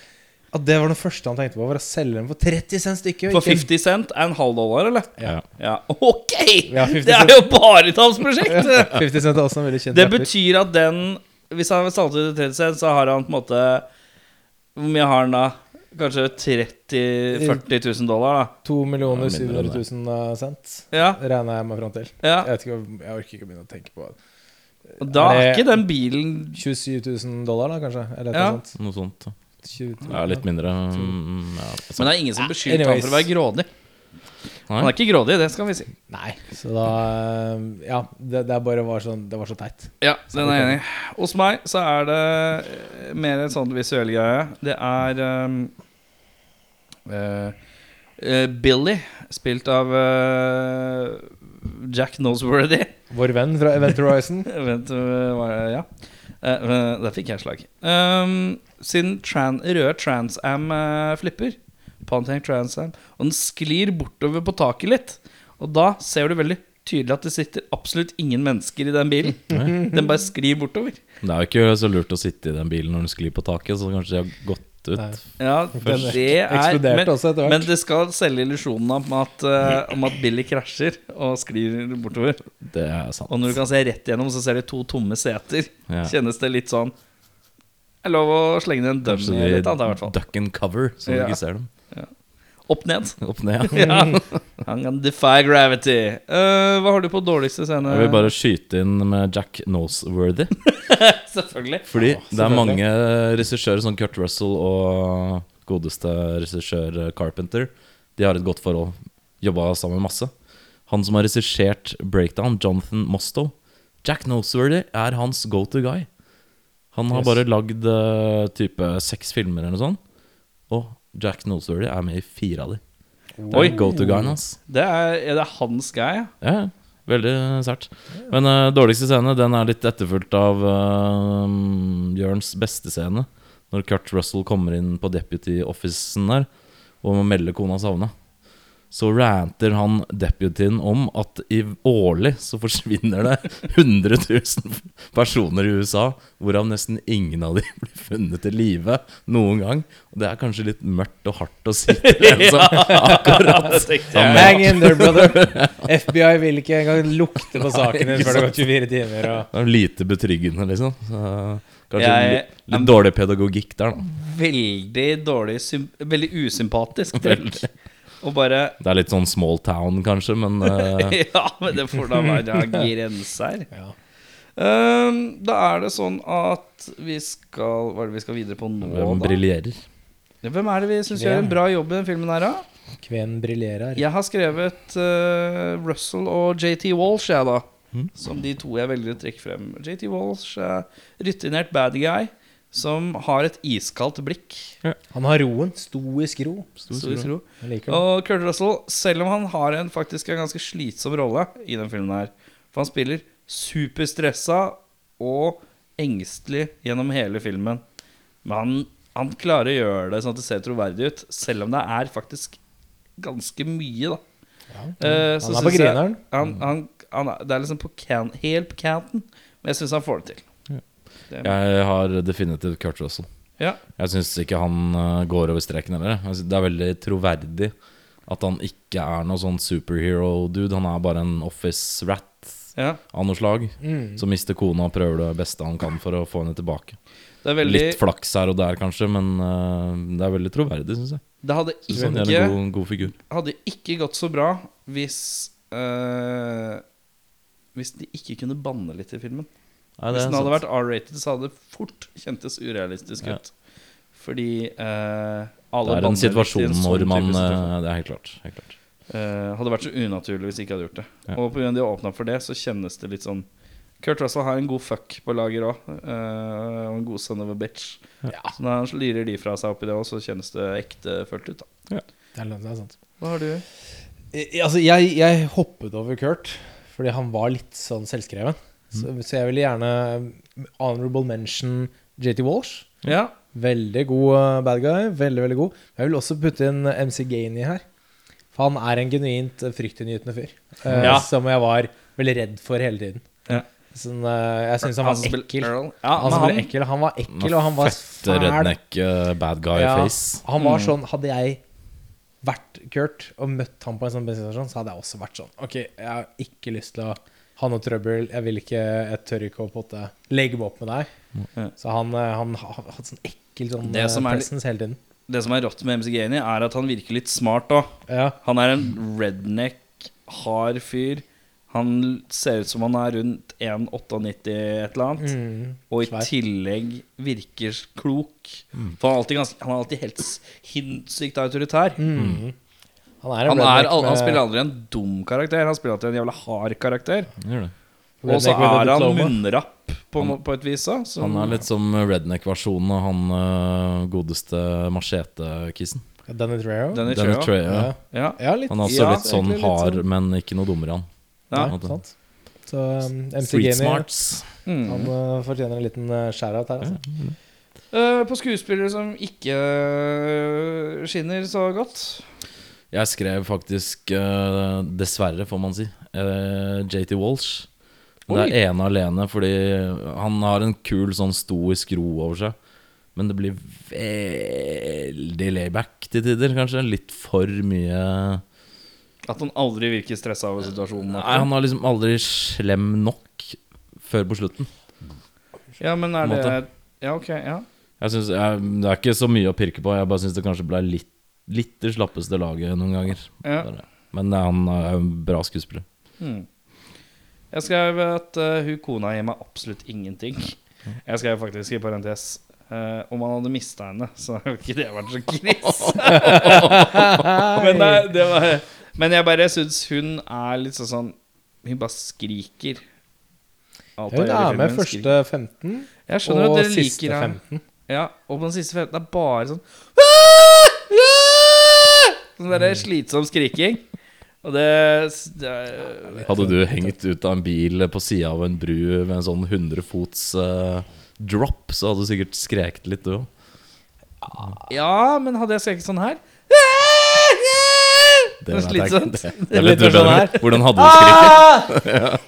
At det var det første han tenkte på, var å selge dem for 30 cent stykket. For 50 cent er en halv dollar, eller? ja. Ja. Ok! Ja, Det er jo bare et tapsprosjekt! 50 cent er også en veldig kjent Det betyr at den Hvis han salter til 30 cent, så har han på en måte Hvor mye har han da? Kanskje 30 40 000 dollar, da. 2 millioner 700 000 cent. Ja, Regner jeg meg fram til. ja. Jeg, vet ikke, jeg orker ikke å begynne å tenke på det. Da Er er ikke den bilen 27 000 dollar, da, kanskje? Eller Ja. noe sånt. Noe sånt. 20 000. Ja, litt mindre. mm, Ja, Men det er ingen som beskylder ham for å være grådig. Han er ikke grådig, det skal vi si. Nei, så da Ja, det, det bare var sånn Det var så teit. Ja, den er jeg enig i. Hos meg så er det eh, mer en sånn visuell greie. Det er um, uh, eh, Billy, spilt av uh, Jack Noseworthy. Vår venn fra Event Horizon. Event, uh? Ja. Eh, eh, der fikk jeg slag. Um, sin tran røde Trans Am eh, flipper, Pontiac Transam, og den sklir bortover på taket litt. Og da ser du veldig tydelig at det sitter absolutt ingen mennesker i den bilen. Den bare sklir bortover. Det er jo ikke så lurt å sitte i den bilen når den sklir på taket, så kanskje de har gått ut. Ja, Den det er men, også etter hvert. men det skal selge illusjonen om at, eh, om at Billy krasjer og sklir bortover. Det er sant. Og når du kan se rett gjennom, så ser du to tomme seter. Ja. Kjennes det litt sånn Det er lov å slenge ned en dummy duck and cover, så Ja. ikke ser dem. Opp ned. Opp ned. ja. Han kan defy gravity. Uh, hva har du på dårligste scene? Jeg vil bare skyte inn med Jack Noseworthy. Selvfølgelig. Fordi det er mange regissører, som Kurt Russell og godeste regissør Carpenter, de har et godt forhold. Jobba sammen masse. Han som har regissert Breakdown, Jonathan Mostow Jack Noseworthy er hans go to guy. Han har Yes. bare lagd uh, type seks filmer eller noe sånt. Og Jack Noseworthy er med i fire av de. Det Oi. er go to guyen hans. Det er, er det hans guy, ja? Ja, ja. veldig sært. Men uh, dårligste scene Den er litt etterfulgt av uh, Bjørns beste scene. Når Kurt Russell kommer inn på deputy-officen der og må melde kona savna. Så ranter han deputyen om at i årlig så forsvinner det 100 000 personer i USA, hvorav nesten ingen av de blir funnet i live noen gang. Og det er kanskje litt mørkt og hardt å si til en som akkurat Hang in there, brother. FBI vil ikke engang lukte på saken din før det går 24 timer. Og... Det er lite betryggende, liksom. Så, kanskje Jeg- litt, litt dårlig pedagogikk der, da. Veldig dårlig Veldig usympatisk trekk. Og bare Det er litt sånn small town, kanskje, men uh... Ja, men det får da være grenser. Ja. Um, da er det sånn at vi skal Hva er det vi skal videre på nå, hvem da? briljerer? Hvem er det vi syns gjør en bra jobb i den filmen her, da? Kven briljerer. Jeg har skrevet uh, Russell og JT Walsh, jeg, da. Mm. Som de to jeg velger å trekke frem. JT Walsh er rutinert bad guy som har et iskaldt blikk. Han har roen. Stoisk ro. Stoisk ro. Jeg liker det. Og Kurt Russell, selv om han har en faktisk en ganske slitsom rolle i den filmen her For han spiller superstressa og engstelig gjennom hele filmen. Men han, han klarer å gjøre det sånn at det ser troverdig ut, selv om det er faktisk ganske mye, da. Eh, så Han er på grineren. Han, han, han er, det er liksom på can, helt på canten, men jeg syns han får det til. Jeg har definitivt Kurt Russell. ja. Jeg syns ikke han eh, går over streken heller. Jeg Det er veldig troverdig at han ikke er noe sånn superhero-dude. Han er bare en office rat ja. av noe slag. Mm. Som mister kona og prøver det beste han kan for å få henne tilbake. Det veldig Litt flaks her og der, kanskje, men uh, det er veldig troverdig, syns jeg. Det hadde han ikke en god, god figur. hadde ikke gått så bra hvis uh, Hvis de ikke kunne banne litt i filmen. Nei, hvis den hadde sant. vært R-rated, så hadde det fort kjentes urealistisk Ja. ut. Fordi eh, alle Det er en situasjon en sånn hvor man situasjon. eh, Det er helt klart. Helt klart. Eh, hadde vært så unaturlig hvis de ikke hadde gjort det. Ja. Og pga. de har åpna for det, så kjennes det litt sånn Kurt Russell har en god fuck på lager òg. og en god son of a bitch. Ja. Så når han lirer de fra seg oppi det òg, så kjennes det ektefølt ut. da Det er, det er sant. Hva har du? I, Altså, jeg, jeg hoppet over Kurt fordi han var litt sånn selvskreven. Så, så jeg ville gjerne honorable mention JT Walsh. Ja. Veldig god eh, bad guy. Veldig, veldig god. Jeg vil også putte inn MC Gainey her. For han er en genuint eh, fryktinngytende fyr. eh, Ja. Som jeg var veldig redd for hele tiden. Ja. Sånn, eh, jeg syns han var som ekkel. Ja, Han, han, ekkel, han var ekkel, og han var Fette fæl. redneck eh, bad Ja, guy-face. han var Mm. sånn Hadde jeg vært Kurt og møtt ham på en sånn bensinstasjon, så hadde jeg også vært sånn Ok, jeg har ikke lyst til å ha noe trøbbel. Jeg vil ikke Jeg tør ikke å potte måte legge meg opp med deg. Ja. Så han, eh, han har hatt sånn ekkel sånn Det som eh, er presence hele tiden. det som er rått med MC Gainey, er at han virker litt smart òg. Ja. Han er en redneck, hard fyr. Han ser ut som han er rundt 1,98 et eller annet. Mm, Og i svær. tillegg virker klok. For han er alltid, ganske, han er alltid helt sinnssykt autoritær. Mm. Han er en Han, er, med... han spiller aldri en dum karakter, han spiller alltid en jævla hard karakter. Og så er han munnrapp på, han, på et vis òg. Han er litt som redneck-versjonen av han uh, godeste machete-kissen. Danny Trejo. Danny Danny Trejo. Trejo. Ja. Ja. ja, litt. Han er også Ja, litt sånn hard, litt sånn. men ikke noe dummere, han. Ja. Sant. Så um, MC Street smarts. Mm. Han uh, fortjener en liten uh, shout-out her. Altså. Eh, på skuespillere som ikke eh, skinner så godt. Jeg skrev faktisk, uh, dessverre får man si, uh, JT Walsh. Oi. Det er ene alene fordi han har en kul sånn stoisk ro over seg. Men det blir veldig layback til tider, kanskje. Litt for mye At han aldri virker stressa over situasjonen. Nei, han er liksom aldri slem nok før på slutten. Ja, men er det. Ja, ok. ja Jeg synes, jeg, Det er ikke så mye å pirke på. Jeg bare syns det kanskje ble litt litt det slappeste laget noen ganger. Ja. Men eh, han er en bra skuespiller. Hmm. Jeg skrev at uh, hun kona gir meg absolutt ingenting. Jeg skrev faktisk i parentes Uh, om han hadde mista henne, så hadde ikke det vært så krise. men, nei, det var, men jeg bare syns hun er litt sånn sånn Hun bare skriker. Alt Hun er med første 15 og siste 15. Ja, og på den siste 15 er bare sånn Sånn der slitsom skriking. Og det, det er, Hadde du hengt ut av en bil på sida av en bru med en sånn 100 fots uh, drop, så hadde du sikkert skreket litt, du òg. Ja, men hadde jeg skreket sånn her Det er jeg slitsomt. Det, er litt sånn her. Hvordan hadde du skriket?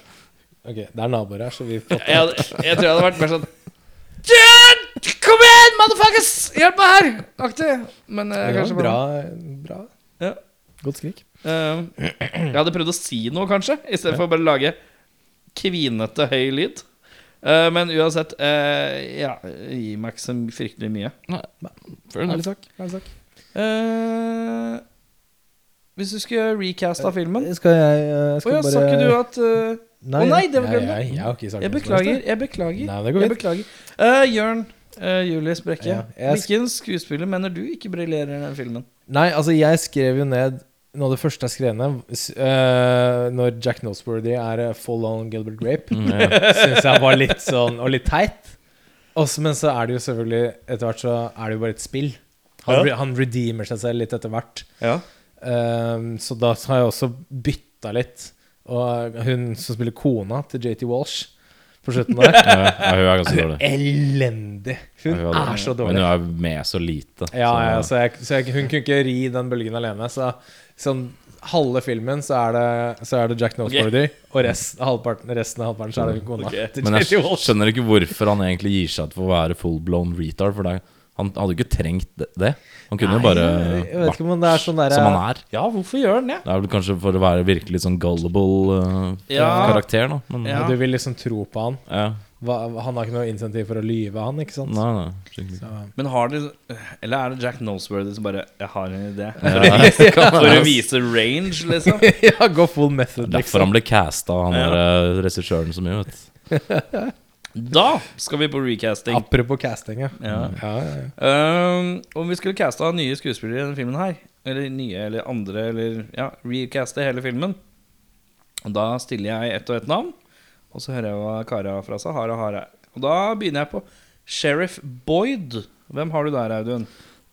Ok, det er naboer her, så vi jeg, hadde, jeg tror jeg hadde vært mer sånn Jen! Kom igjen, motherfuckers! Hjelp meg her! Aktig. Men uh, det var kanskje bra, bra. Ja. Godt skrik. Uh, Jeg hadde prøvd å si noe, kanskje, i stedet for å bare lage kvinete høy lyd. Uh, men uansett, uh, ja, gi meg ikke så fryktelig mye. Nei. Ærlig sak. Ærlig sak. Uh, hvis du skulle recasta filmen Skal jeg eh, skal ja, bare sa ikke du at eh, Nei, Å nei, det var jeg, glemt. jeg, jeg har ikke sagt Jeg noe som beklager. Jeg beklager. Nei, det går jeg beklager. Eh, Jørn eh, Julius Brekke, Ja, hvilken skuespiller mener du ikke briljerer i den filmen? Nei, altså, jeg skrev jo ned Noe av det første jeg skrev ned, eh, når Jack Nosworthy er eh, full on Gilbert Grape, Mm, ja. syns jeg var litt sånn Og litt teit. Også, men så er det jo selvfølgelig Etter hvert så er det jo bare et spill. Han, Ja. han redeemer seg selv litt etter hvert. Ja. Um, så da har jeg også bytta litt. Og hun som spiller kona til JT Walsh på slutten der Ja, ja, hun er ganske dårlig. Elendig! Hun Ja, hun er så Men dårlig. hun er med så lite. Ja, så- ja, så, jeg, så jeg, hun kunne ikke ri den bølgen alene. Så sånn halve filmen så er det, så er det Jack Nosworthy, og rest, halvparten, resten av halvparten så er det kona Okay. Men jeg skjønner ikke hvorfor han egentlig gir seg ut for å være full blown retard. For det, han hadde jo ikke trengt det- det. Han kunne jo bare Jeg vet ikke om det er sånn der, som han er. ja, hvorfor gjør han det? Det er vel kanskje for å være virkelig sånn gullible uh, Ja. karakter, Nå, Men Ja. Du vil liksom tro på han. ja. Hva, han har ikke noe insentiv for å lyve, han, ikke sant? Nei, nei. Så, Men har det Eller er det Jack Noseworthy som bare Jeg har en idé. For, å, vise, for å vise range, liksom. ja, gå full method, Derfor liksom. han ble casta, han Ja. uh, regissøren så mye, vet du. Da skal vi på recasting. Apropos casting, ja. Ja. Ja, ja, ja. Um, om vi skulle casta nye skuespillere i denne filmen her, eller nye eller andre, eller ja, recaste hele filmen, da stiller jeg ett og ett navn, og så hører jeg hva kara fra seg har og har her. Og da begynner jeg på Sheriff Boyd. Hvem har du der, Audun?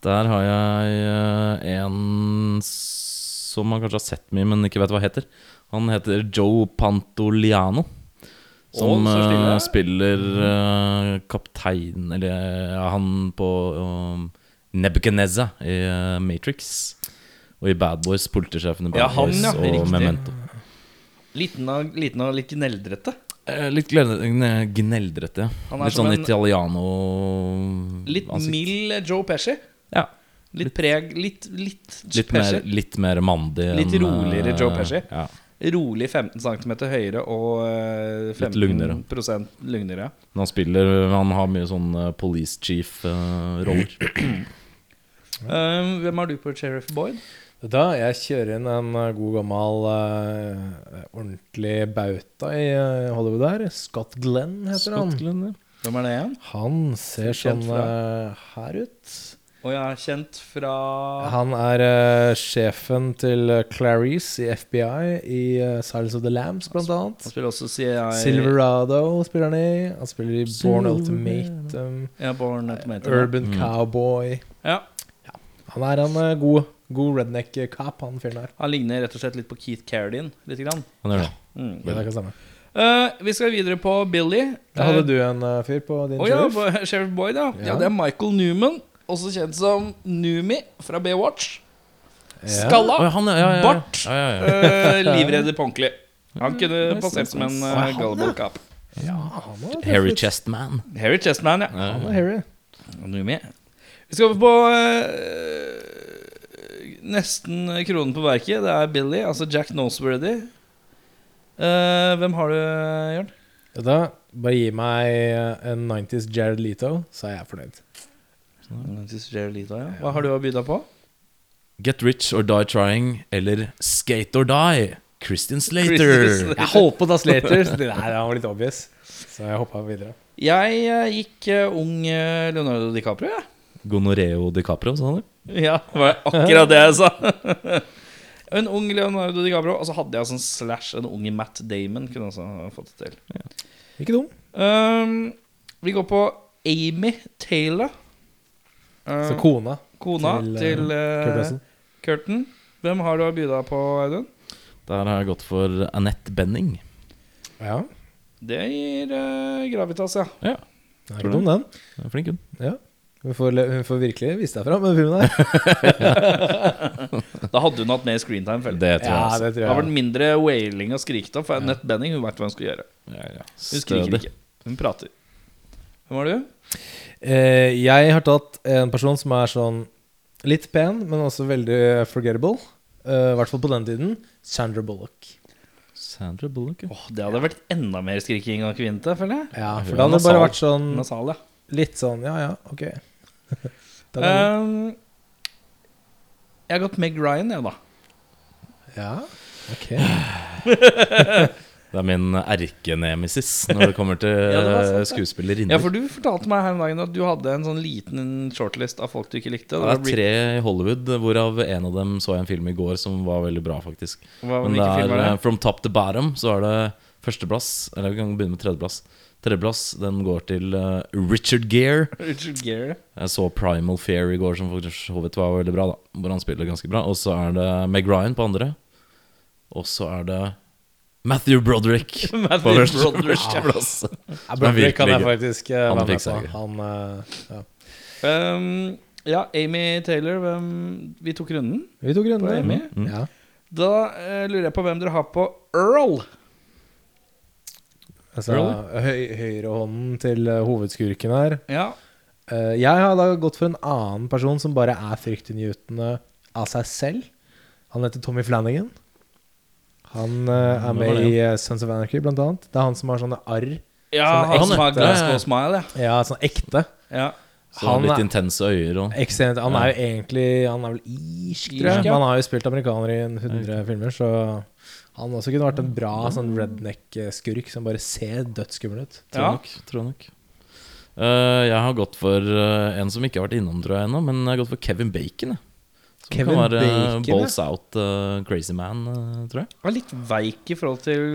Der har jeg uh, en som man kanskje har sett mye, men ikke vet hva heter. Han heter Joe Pantoliano. Som uh, spiller uh, kaptein Eller ja, han på uh, Nebuchadnezzar i uh, Matrix. Og i Bad Boys, politisjefen i Bad Ja, han, Boys ja, og riktig. Memento. Liten og, liten og litt gneldrete. Eh, litt gneldrete, Litt sånn en- italiano Litt mild Joe Pesci. Ja. Litt preg Litt, litt, Litt mer, litt mer mandig. Litt roligere Joe Pesci. Ja. Rolig 15 cm høyere og eh, 15 lugnere. lugnere. Men han spiller Han har mye sånn eh, police chief-roller. Hvem har du på Sheriff Boyd? Da jeg kjører inn en god gammel uh, ordentlig bauta i Hollywood her. Scott Glenn heter han. Hvem er det igjen? Han ser sånn uh, her ut. Og jeg er kjent fra Han er uh, sjefen til uh, Clarice i FBI i uh, Silence of the Lambs, blant Han annet. spiller også CIA Silverado spiller han i. Han spiller i Born Ultimatum. Ja, Born Ultimatum. Urban Mm. Cowboy. Ja. Han er en uh, god, god redneck-cop, han fyren der. Han ligner rett og slett litt på Keith Carradine. Lite grann. Han gjør det. Mm. Det er ikke samme. Uh, vi skal videre på Billy. Da hadde du en uh, fyr på din oh, ja, sheriff? på Sheriff Boyd, ja. ja. Ja. Det er Michael Newman, også kjent som Numi fra Baywatch. Skalla. Ja, han, ja, ja, ja. Bart. Ja, ja, ja. Eh, livredder på ordentlig. Han kunne passert som en uh, gullible cop. Ja, Harry tøff ut. Chest Man. Harry Chestman, ja. Han er Harry. Numi. Vi skal over på uh, nesten kronen på verket. Det er Billy, altså Jack Noseworthy. Uh, hvem har du, Jørn? Ja, Da, bare gi meg uh, en 90s Jared Leto, så er jeg fornøyd. Leto, ja. Hva har du å by deg på? Get Rich or Die Trying eller Skate or Die. Christian Slater. Christian Slater. Jeg holdt på å ta Slater, det der var litt obvious. Så jeg hoppa videre. Jeg eh, gikk eh, ung eh, Leonardo DiCaprio, jeg. Gonoreo DiCaprio, sa du? Ja, det var akkurat det jeg sa. en ung Leonardo DiCaprio, og så hadde jeg sånn slash en ung Matt Damon. Kunne også fått det til. Ikke dum. Um, vi går på Amy Taylor. Så kona kona til, til, eh, Kurt uh, Russell. Curtin. Hvem har du å by deg på, Audun? Der har jeg gått for Annette Benning. Ja, Det gir uh, Gravitas, ja. Ja, det er ikke dum, den. hun er flink, hun. Ja. Hun får, hun får virkelig vise deg fram med den filmen der. Da hadde hun hatt mer screentime. føler jeg. Det tror Ja, jeg. det altså. tror Det har vært mindre wailing og skriking. For Annette Benning hun vet hva hun skal gjøre. Ja, ja. Hun skriker ikke. Hun prater. Hvem var du? Eh, jeg har tatt en person som er sånn litt pen, men også veldig forgettable. Eh, I hvert fall på den tiden. Sandra Bullock. Sandra Bullock. ja. Åh, det hadde vært enda mer skriking av kvinnete, føler jeg. Ja, for det hadde det bare vært sånn Nasal, ja. litt sånn Ja, ja, ok. Um, jeg har gått Meg Ryan, jeg, da. ja, ok. Det er min erkenemesis når det kommer til Ja, det eh, det. skuespillerinner. Ja, for du fortalte meg her om dagen at du hadde en sånn liten shortlist av folk du ikke likte. det var er tre i Hollywood, hvorav en av dem så jeg en film i går som var veldig bra, faktisk. Hva, Men det er er eh, det? From Top to Bottom Så er det førsteplass Eller vi kan begynne med tredjeplass Tredjeplass, den går til uh, Richard Gere Richard Gere. Jeg så Primal Fear i går Som faktisk vidt var veldig bra da Hvor han spiller ganske bra Og så er det Meg Ryan på andre Og så er det Matthew Broderick Matthew På første Broderick, ja. er Broderick kan jeg faktisk uh, være med på. Han, uh, ja. Um, ja, Amy Taylor. Hvem, vi tok runden. Vi tok runden. På Amy? Mm. Ja. Da uh, lurer jeg på hvem dere har på Earl. Altså, høy, høyrehånden til eh, hovedskurken her. Ja, Uh, jeg har da gått for en annen person som bare er fryktinngytende av seg selv. Han heter Tommy Flanagan. Han uh, er med i uh, Sons of Anarchy, blant annet. Det er han som har sånne arr. ja sånne han ekte, har ekte- Glasgow Smile, ja. Ja, sånn ekte. ja. Så Han litt er- intense øyer og Ekstremt. Han er jo egentlig Han er vel irsk, tror jeg. ja. Men han har jo spilt amerikaner i en 100 filmer, så han også kunne vært en bra sånn redneck-skurk som bare ser dødsskummel ut. Tror Ja. nok, tror nok. Uh, jeg har gått for en som ikke har vært innom, tror jeg ennå, men jeg har gått for Kevin Bacon. jeg. Kevin kan være Bacon, ja. balls out uh, crazy man, uh, tror jeg. Er litt veik i forhold til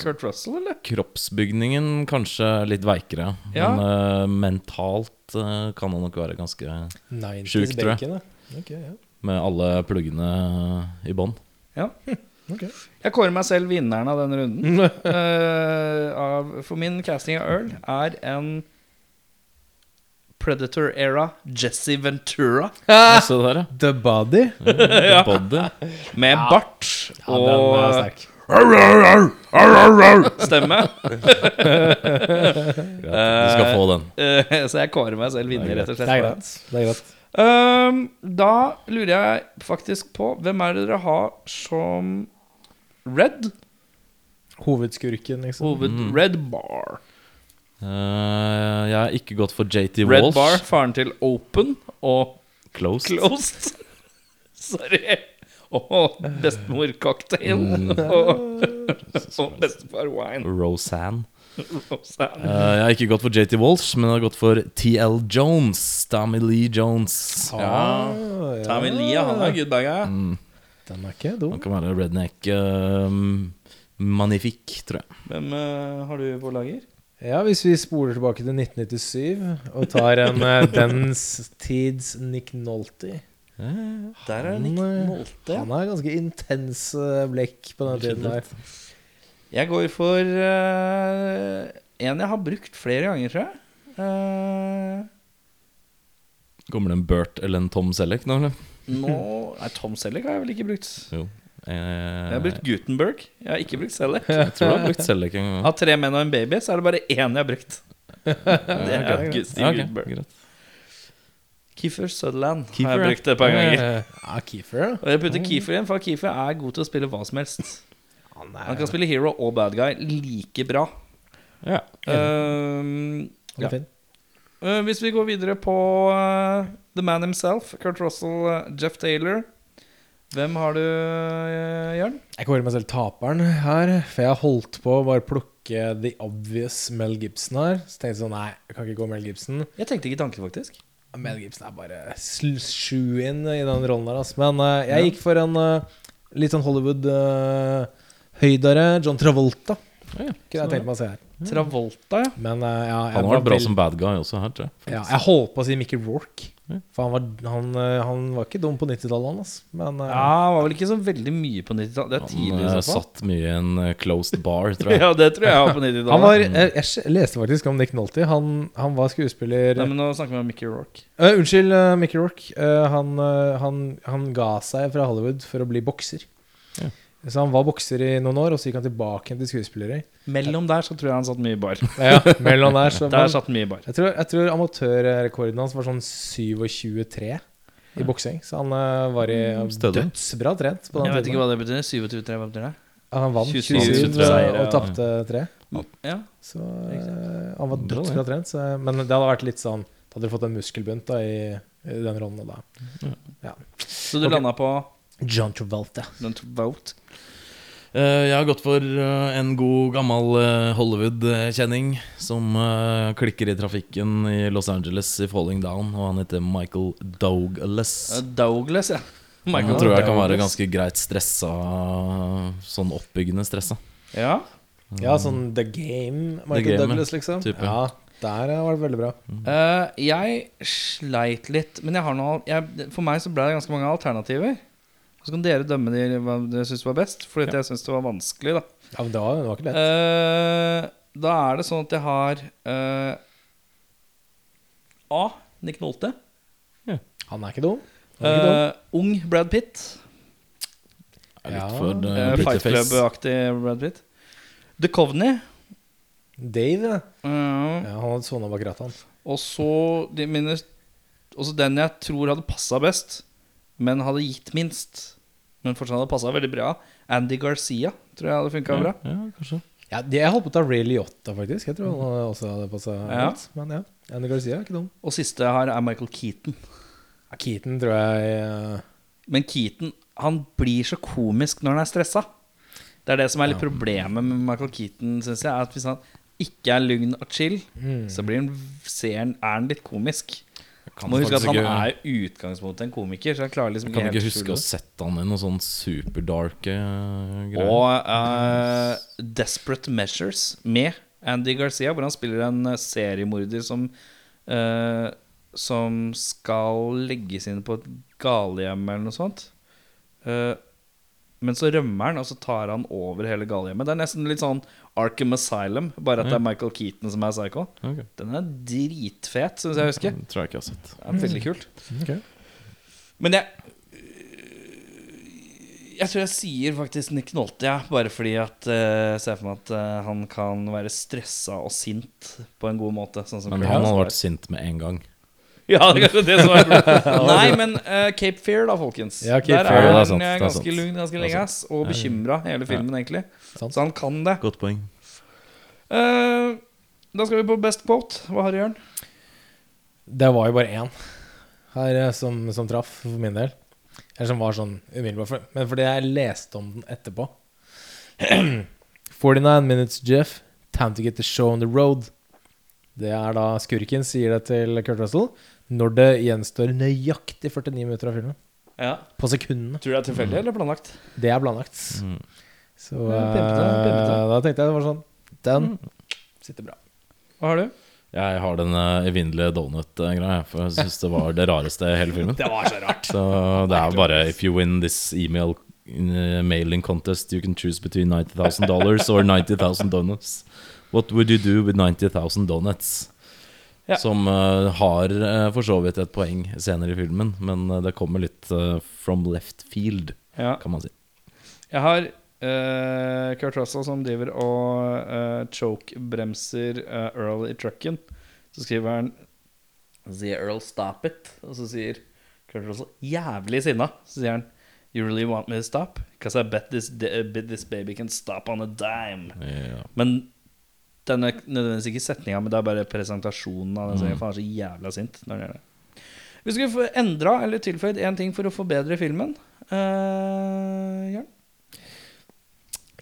Kurt Russell, eller? Kroppsbygningen kanskje litt veikere, Ja. men uh, mentalt eh, kan han nok være ganske 90s Sjukt, tror jeg. Okay, ja. Med alle pluggene i bånn. Ja. Ok. Jeg kårer meg selv vinneren av denne runden. Eh, av, for min casting av Earl er en Predator-era Jesse Ventura Se der, ja. The Body. The Body. med bart Ja, den er og sterk. stemme. Du skal få den. Eh, så jeg kårer meg selv vinner, rett og Det er greit. Det er greit. Um, da lurer jeg faktisk på Hvem er det dere har som Red? Hovedskurken, liksom. Hoved Mm. Red Bar. Eh, jeg har ikke gått for JT Walsh. Red Bar, faren til Open og Closed. Closed. Sorry. Og bestemor-cocktail. og, og bestefar wine. Roseanne. Rosanne. Uh, jeg har ikke gått for JT Walsh, men jeg har gått for TL Jones. Tommy Lee Jones. Ah, ja. Tommy Lee, han er good bag. ja. Mm, Den er ikke dum. han kan være redneck uh, magnifique, tror jeg. Hvem uh, har du på lager? Ja, hvis vi spoler tilbake til 1997 og tar en eh, dens tids Nick Nolte Der er Nick eh, Nolte. Han har ganske intens eh, blekk på den tiden der. Jeg går for eh, en jeg har brukt flere ganger, tror jeg. Eh, Kommer det en Bert eller en Tom Selleck nå, eller? nå Nei, Tom Selleck har jeg vel ikke brukt. Jo. Eh, Jeg har brukt Gutenberg. Jeg har ikke brukt Selleck. jeg tror du har brukt Selleck en gang. Av tre menn og en baby, så er det bare én jeg har brukt. Det er Steve Ja, ok, Gutenberg. greit. Kiefer Sutherland Kiefer, har jeg brukt et par ganger. Eh, Ja, Kiefer, ja. Og jeg putter Kiefer igjen, for Kiefer er god til å spille hva som helst. Han Han kan spille hero og bad guy like bra. Ja. Um, ja. Uh, hvis vi går videre på uh, The Man Himself, Kurt Russell, uh, Jeff Taylor Hvem har du, eh, Jørn? Jeg kårer meg selv taperen her, for jeg har holdt på å bare plukke the obvious Mel Gibson her. Så tenkte jeg sånn, nei, jeg kan ikke gå Mel Gibson. Jeg tenkte ikke tanken, faktisk. Mel Gibson er bare sju inn i den rollen der, altså. Men uh, jeg gikk for en uh, litt sånn Hollywood-høydere John Travolta. Ja, Kunne jeg tenkt meg å se her. Travolta, ja. Men ja, jeg Han har var vært bra vel- som bad guy også her, tror jeg. ja, Jeg holdt på å si Mickey Rourke. For han var, han, eh, han var ikke dum på 90-tallet, han. Altså. Men eh, Ja, han var vel ikke så veldig mye på 90-tallet. Er Han tidlig eh, satt mye i en closed bar, tror jeg. Ja, det tror jeg var på 90-tallet. han var, jeg, jeg leste faktisk om Nick Nolte. Han, han var skuespiller Nei, men nå snakker vi om Mickey Rourke. Uh, Unnskyld, uh, Mickey Rourke. Uh, han, han, han ga seg fra Hollywood for å bli bokser. Ja. Så han var bokser i noen år, og så gikk han tilbake til skuespillere. Mellom der så tror jeg han satt mye i bar. Ja, mellom der så Der satt mye i bar. jeg, tror, jeg tror amatørrekorden hans var sånn 27-3 i boksing. Så han eh, var i Stødig. dødsbra trent på den Jeg vet ikke tiden. hva det betyr. 27-3, hva betyr det? Han vant 27 27 seier, og ja. tapte 3. Ja. Så eh, han var Bra, det. dødsbra trent. Så, men det hadde vært litt sånn Da hadde du fått en muskelbunt da i, i den rollen. Da. Så du Ok. landa på John Travolta. John Travolta? Eh, jeg har gått for eh, en god, gammel eh, Hollywood-kjenning som klikker i trafikken i Los Angeles i Falling Down, og han heter Michael Douglas. Douglas, ja. Han Michael tror jeg kan være ganske greit stressa, sånn oppbyggende stressa. Ja. Ja, sånn The Game, Michael Game, Douglas, liksom. type. Ja, der var det veldig bra. Eh, jeg sleit litt, men jeg har noe jeg, For meg så ble det ganske mange alternativer. Så kan dere dømme de, hva dere syns var best, fordi ja. jeg syns det var vanskelig. Da Ja, men det var, det var ikke lett. Uh, Da er det sånn at jeg har uh, A. Nick Nolte. Han er ikke dum. Er ikke dum. Uh, ung Brad Pitt. Litt Ja. for Uh, uh, Fight Club-aktig Brad Pitt. The Coveney. Dave, ja. Ja. Han hadde sona bak rattet, han. Og så de mine Også den jeg tror hadde passa best, men hadde gitt minst. Men fortsatt hadde passa veldig bra. Andy Garcia tror jeg hadde funka bra. Ja, kanskje. Ja, det- jeg holdt på å ta Ray Liotta, faktisk. Jeg tror han også hadde passa Ja. godt. Men ja, Andy Garcia er ikke dum. Og siste har, er Michael Keaton. Ja, Keaton tror jeg uh... Men Keaton han blir så komisk når han er stressa. Det er det som er litt problemet med Michael Keaton, syns jeg. At hvis han ikke er lugn og chill, mm. så blir han, ser han, er han litt komisk. Kan Må huske at han ikke- er utgangspunktet en komiker, så han klarer liksom kan ikke huske å skjule ha det. sett han i noe sånn superdark uh, greier. Og uh, Desperate Measures med Andy Garcia, hvor han spiller en eh, seriemorder som uh, Som skal legges inn på et galehjem eller noe sånt. Eh, men så rømmer han, og så tar han over hele galehjemmet. Det er nesten litt sånn Arkham Asylum, bare at det er Michael Keaton som er psycho. Okay. Den er dritfet, syns jeg husker. Det tror jeg ikke jeg har sett. Det er veldig kult. Okay. Men jeg Jeg tror jeg sier faktisk Nick Nolte, ja, bare fordi at eh, Jeg ser for meg at eh, han kan være stressa og sint på en god måte. Sånn som Men han hadde vært sint med en gang. Ja, det er kanskje det som er problemet. Nei, men eh, Cape Fear, da, folkens. Ja, Cape Der Fear, er det er han sant, eh, det er ganske sant. lugn ganske lenge, ass. Og bekymra hele filmen, egentlig. Sant. Så han kan det. Godt poeng. Eh, da skal vi på best quote. Hva har du, Jørn? Det var jo bare én her eh, som, som traff, for min del. Eller som var sånn umiddelbart. For, men fordi jeg leste om den etterpå. 49 minutes, Jeff. Time to get the show on the road. Det er da skurken sier det til Kurt Russell når det gjenstår nøyaktig 49 minutter av filmen. Ja. På sekundene. Tror du det er tilfeldig eller planlagt? Det er planlagt. Mm. Så Ja, pimpete, pimpete. eh, da tenkte jeg det var sånn Den sitter bra. Hva har du? Jeg har den uh, evinnelige donut-greia, for jeg syns det var det rareste i hele filmen. Det var så rart. Så det er bare If you win this email uh, mailing contest, you can choose between $90,000 or 90,000 donuts. What would you do with 90,000 donuts? Ja. Som uh, har uh, for så vidt et poeng senere i filmen, men uh, det kommer litt from left field, Ja. kan man si. Jeg har Kurt Russell som driver og choke-bremser Earl i trucken. Så skriver han sier Earl 'stop it', og så sier Kurt Russell jævlig sinna. Så sier han 'You really want me to stop? Because I bet this, bet this baby can stop on a dime'. Ja. Men den er nødvendigvis ikke setninga, men det er bare presentasjonen av den. Så jeg er faen så jævla sint når den gjør det. Vi skulle få endra eller tilføyd én ting for å forbedre filmen. Uh, Jørn?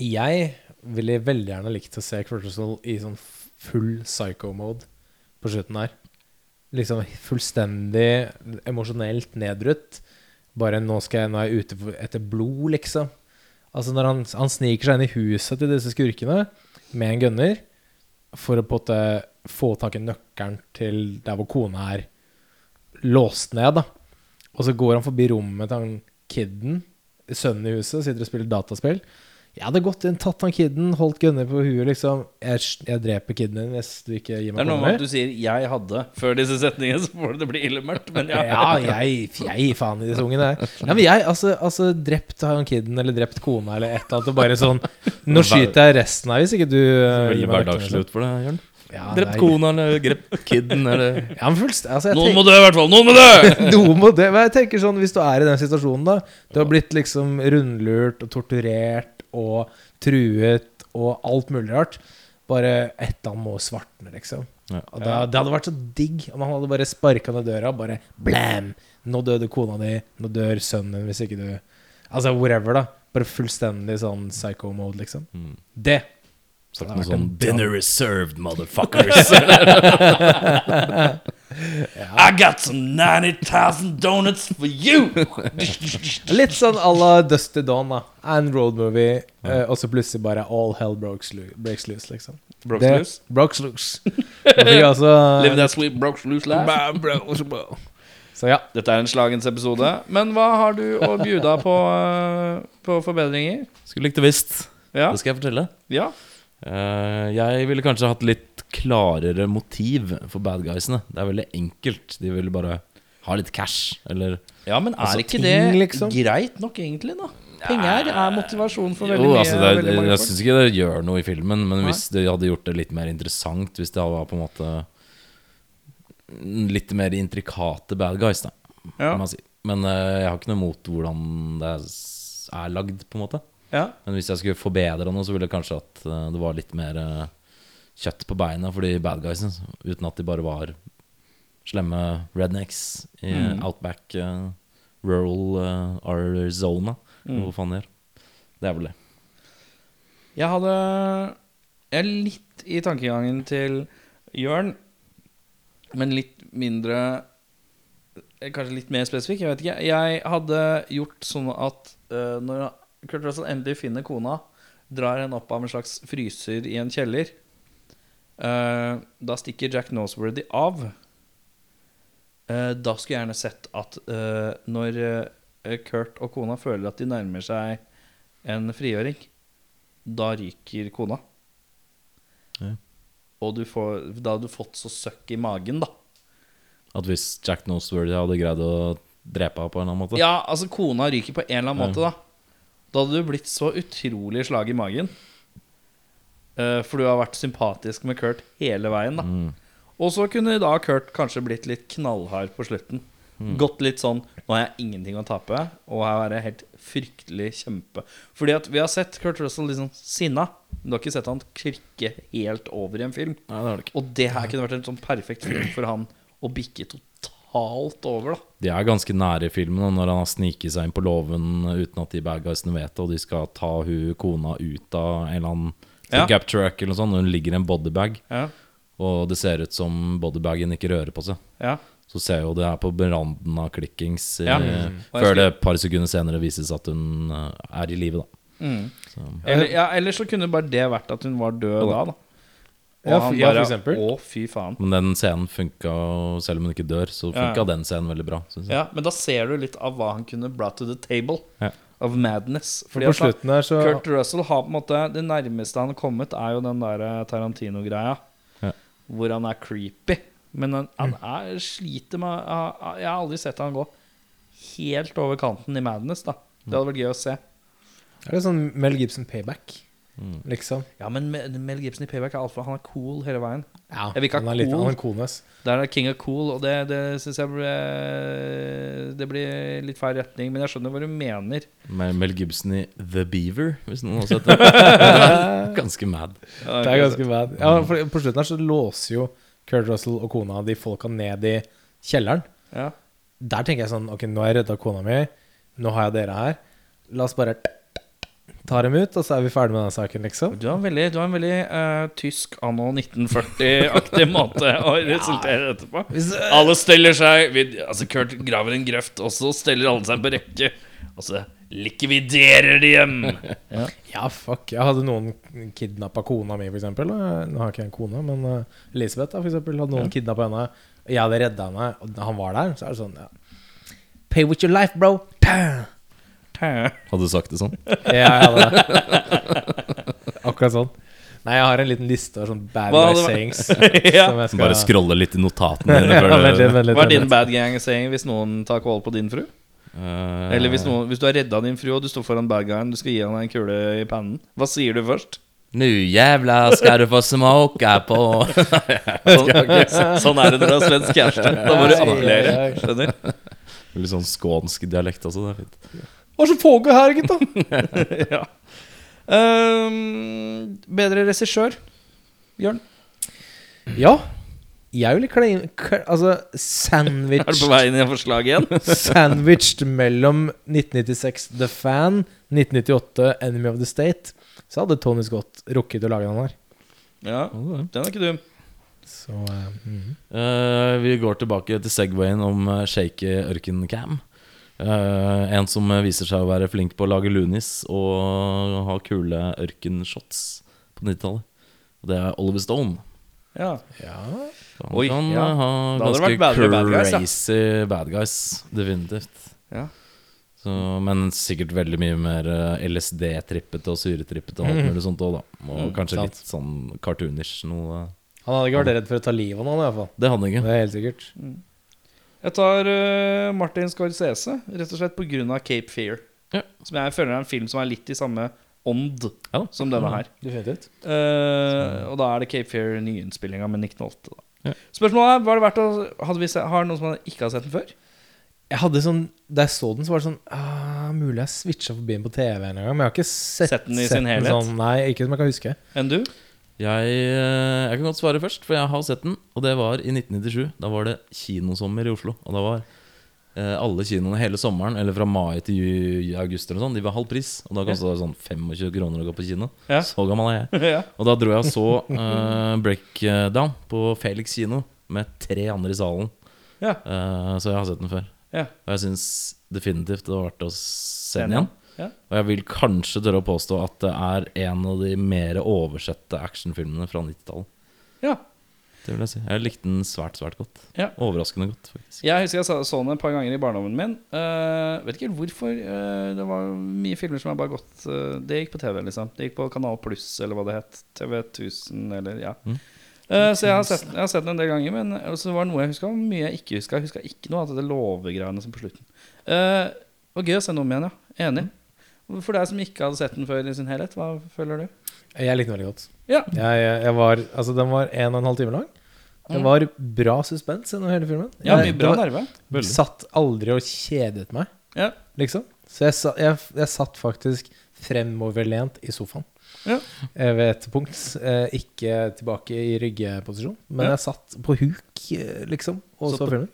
Jeg ville veldig gjerne likt å se Kurt i sånn full psycho-mode på slutten her. Liksom fullstendig emosjonelt nedbrutt. Bare nå, skal jeg, nå er jeg ute etter blod, liksom. Altså når han, han sniker seg inn i huset til disse skurkene med en gunner for å på en måte få tak i nøkkelen til der hvor kona er låst ned, da. Og så går han forbi rommet til han kiden, sønnen i huset, sitter og spiller dataspill. Jeg hadde gått inn, tatt han kiden, holdt gunner på huet, liksom. Jeg, jeg dreper kiden din hvis du ikke gir Det meg er noe med at du sier 'jeg hadde' før disse setningene, så får det bli ille mørkt. Men ja. Ja, jeg, gir faen i disse ungene. Ja, men jeg, altså, altså drept han kiden, eller drept kona, eller et eller annet, og bare sånn Nå skyter jeg resten av hvis ikke du uh, Veldig hverdagsslutt for det, Jørn. Ja, Drept kona eller drept kiden eller Ja, men fullst, altså, jeg Noen tenker- må dø, i hvert fall! Noen må dø! Noen må dø. Men jeg tenker sånn, hvis du er i den situasjonen, da Du har blitt liksom rundlurt og torturert og truet og alt mulig rart. Bare et eller annet må svartne, liksom. Ja. Og da, Det hadde vært så digg om han hadde bare sparka ned døra bare blam! Nå døde kona di, nå dør sønnen din hvis ikke du Altså whatever, da. Bare fullstendig sånn psycho-mode, liksom. Mm. Det. Sagt Det noe har vært en sånn 'Dinner is served, motherfuckers'. I got some 90,000 donuts for you! Litt sånn à la Dusty Dawn, da. En road movie, eh, og så plutselig bare all hell breaks, loo- breaks loose, liksom. Det- loose. Breaks loose. Altså Live that sweet brox loose life. Så ja. Dette er en slagens episode. Men hva har du å bjuda på, eh, på forbedringer? Skulle likt å visst. Ja? Det skal jeg fortelle. ja. Eh, jeg ville kanskje hatt litt klarere motiv for bad guysene. Det er veldig enkelt. De ville bare ha litt cash, eller Ja, men er Altså, ikke ting, det liksom? greit nok, egentlig, da? Penger er motivasjon for veldig Jo, mye. altså det, veldig Jeg folk. syns ikke det gjør noe i filmen, men hvis de hadde gjort det litt mer interessant, hvis det var på en måte litt mer intrikate bad guys, da, Ja. kan man si. Men eh, jeg har ikke noe imot hvordan det er, er lagd, på en måte. Ja. Men hvis jeg skulle forbedre noe, så ville jeg kanskje at eh, det var litt mer eh, kjøtt på beina for de bad guysene. Uten at de bare var slemme rednecks i Mm. outback, uh, rural uh, Arizona. Mm. Hvor faen gjør. Det er vel det. Jeg hadde Jeg er litt i tankegangen til Jørn, men litt mindre Kanskje litt mer spesifikk. Jeg vet ikke. Jeg hadde gjort sånn at uh, når Kurt Russell endelig finner kona, drar henne opp av en slags fryser i en kjeller Uh, Da stikker Jack Noseworthy av. Uh, da skulle jeg gjerne sett at uh, når Kurt og kona føler at de nærmer seg en frigjøring, da ryker kona. Ja. Og du får, da hadde du fått så søkk i magen, da. At hvis Jack Noseworthy hadde greid å drepe henne på en eller annen måte Ja, altså kona ryker på en eller annen Ja. måte, da. Da hadde du blitt så utrolig slag i magen. Eh, for du har vært sympatisk med Kurt hele veien, da. Mm. Og så kunne da Kurt kanskje blitt litt knallhard på slutten. Mm. Gått litt sånn Nå har jeg ingenting å tape, og her er jeg helt fryktelig kjempe. Fordi at vi har sett Kurt Russell liksom sinna. Men du har ikke sett han klikke helt over i en film. Nei, det. Og det her kunne vært en sånn perfekt film for han å bikke totalt over, da. De er ganske nære i filmen når han har sniket seg inn på låven uten at de bad guysene vet det, og de skal ta hun kona ut av en eller annen Ja. gap truck eller noe sånt, og hun ligger i en bodybag, Ja, og det ser ut som bodybagen ikke rører på seg. ja. Så ser jo det her på randen av klikkings ja. mm. før det et par sekunder senere vises at hun eh, er i live, da. Mm. Eller, ja, eller så kunne bare det vært at hun var død da, da. Og Ja, han for- ja, for bare, eksempel. Å, fy faen. men den scenen funka, selv om hun ikke dør, så Ja, funka ja. den scenen veldig bra. Jeg. Ja, Men da ser du litt av hva han kunne brought to the table Ja. of madness. For på altså, så Kurt Russell har på en måte Det nærmeste han har kommet, er jo den der eh, Tarantino-greia. Ja. Hvor han er creepy. Men han, han er, sliter med Jeg har aldri sett han gå helt over kanten i madness. da Det hadde vært gøy å se. er det sånn Mel Gibson payback, Mm. liksom. Ja, Men Mel Gibson i Payback er altfor Han er cool hele veien. Ja, Jeg vil ikke ha han er litt, cool. han er coolness. Der er King of Cool, og det, det syns jeg ble, Det blir litt feil retning. Men jeg skjønner hva du mener. Med Mel Gibson i The Beaver, hvis noen har sett det. Ganske mad. Det er ganske mad. Ja, for på slutten her så låser jo Kurt Russell og kona de folka ned i kjelleren. ja. Der tenker jeg sånn Ok, nå har jeg redda kona mi. Nå har jeg dere her. La oss bare ta dem ut, og så er vi ferdig med den saken, liksom. Du har en veldig, du har en veldig uh, tysk anno 1940-aktig måte å resultere dette på. Hvis, Alle steller seg vi, Altså Kurt graver en grøft, og så steller alle seg på rekke. Og så likviderer de dem. Ja. Ja, fuck. Jeg hadde noen kidnappa kona mi, for eksempel. Nå har jeg ikke en kone, men eh, Elisabeth, da, for eksempel. Hadde noen kidnappa henne, jeg hadde redda henne, og han var der. Så er det sånn, ja. Pay with your life, bro. Ta! Hadde du sagt det sånn? Ja, jeg hadde det. Akkurat sånn. Nei, jeg har en liten liste av sånn bad guy sayings. Ja. som jeg skal Bare scrolle litt i notatene dine. ja, Hva er din bad gang saying hvis noen tar kål på din fru? Uh... Eller hvis, noen, hvis du har redda din fru, og du står foran bad guyen, du skal gi han en kule i pannen. Hva sier du først? Nu jævla skal du få smoke på Sånn, sånn er det når du har svensk kjæreste. Da må du appellere. Skjønner? Litt sånn skånsk dialekt også. Det er fint. Hva er det som foregår her, gutta? ja. Um, bedre regissør? Bjørn? Ja. Jeg vil claim Altså Altså, Er du på vei inn i forslaget igjen? Sandwiched mellom 1996 The Fan, 1998 Enemy of the State, så hadde Tony Scott rukket å lage den her. Ja, den er ikke dum. Så eh, mhm. uh, vi går tilbake til Segwayen om uh, shaky ørkencam. Eh, en som viser seg å være flink på å lage lunis og ha kule ørkenshots på 90-tallet. Og det er Oliver Stone. Ja. Ja. Han Oi, kan ja. ha Da hadde det ganske bad crazy bad guys, ja. bad guys. Definitivt. Ja. Så, men sikkert veldig mye mer eh, LSD-trippete og syretrippete og alt mulig sånt òg, da. Og Mm, kanskje sant. litt sånn cartoonish noe. Han hadde ikke vært redd for å ta livet av noen, i hvert fall. Det hadde han Det ikke. er helt sikkert. Jeg tar uh, Martin Scorsese, rett og slett pga. Cape Fear. Ja. Som jeg føler er en film som er litt i samme ånd Ja. som denne her. Eh, og da er det Cape Fear nyinnspillinga med Nick Nolte. Da. Ja. Spørsmålet er, var det verdt å hadde vi se, Har noen som ikke har sett den før? Jeg hadde sånn Da jeg så den, så var det sånn ah, Mulig jeg switcha forbi den på TV en gang, men jeg har ikke sett, Sett den i sin helhet? Sånn, nei, ikke som jeg kan huske. Enn du? Jeg, eh, jeg kan godt svare først, for jeg har sett den. Og det var i 1997. Da var det kinosommer i Oslo. Og da var eh, alle kinoene hele sommeren, eller fra mai til august, eller sånn, de var halv pris. Og da kosta det sånn 25 kroner å gå på kino. Ja. Så gammel er jeg. ja. Og da dro jeg og så eh, Breakdown på Felix kino med tre andre i salen. Ja. Eh, så jeg har sett den før. Ja. Og jeg syns definitivt det var verdt å se den igjen. Ja. Og jeg vil kanskje tørre å påstå at det er en av de mer oversette actionfilmene fra 90-tallet. ja. Det vil jeg si. Jeg likte den svært, svært godt. Ja. Overraskende godt, faktisk. Jeg husker jeg så, den et par ganger i barndommen min. Uh, vet ikke helt hvorfor. Uh, det var mye filmer som jeg bare gått uh, Det gikk på TV, liksom. Det gikk på Kanal Pluss, eller hva det het. TV 1000, eller ja. Mm. Så jeg har, sett, jeg har sett den en del ganger, men så var det noe jeg huska, mye jeg ikke huska. Jeg huska ikke noe av det lovegreiene som på slutten. Uh, det var gøy å se den om igjen, ja. Enig. For deg som ikke hadde sett den før i sin helhet, hva føler du? Jeg likte den veldig godt. Ja. Jeg, jeg, jeg var, altså, den var en og en halv time lang. Det Mm. var bra suspens gjennom hele filmen. Ja, mye bra nerve. Satt aldri og kjedet meg, Ja. liksom. Så jeg, jeg, jeg satt faktisk fremoverlent i sofaen. Ja. Eh, Ved et punkt. Eh, ikke tilbake i ryggeposisjon, men Ja. jeg satt på huk, eh, liksom, og så filmen.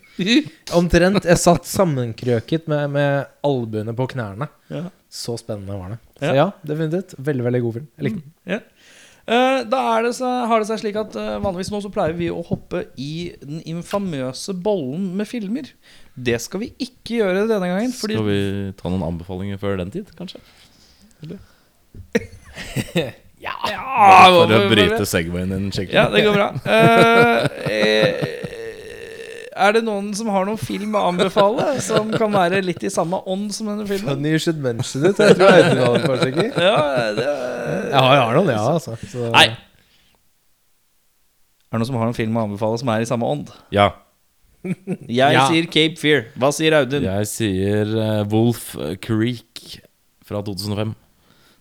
Omtrent. Jeg satt sammenkrøket med, med albuene på knærne. Ja. Så spennende var det. Ja. Så ja, definitivt. Veldig, veldig god film. Jeg likte den. Ja. Eh, da er det så, har det seg slik at eh, vanligvis nå så pleier vi å hoppe i den infamøse bollen med filmer. Det skal vi ikke gjøre denne gangen. Fordi Skal vi ta noen anbefalinger før den tid, kanskje? ja, For å bryte Segwayen din skikkelig. Ja, det går bra. Uh, eh, er det noen som har noen film å anbefale som kan være litt i samme ånd som denne filmen? Funny you should mention it. Jeg tror Audun har et par stykker. Ja, det Jeg har, jeg har noen, ja, altså. Så, Nei. Er det noen som har noen film å anbefale som er i samme ånd? Ja. Jeg Ja. sier Cape Fear. Hva sier Audun? Jeg sier eh, Wolf Creek fra 2005.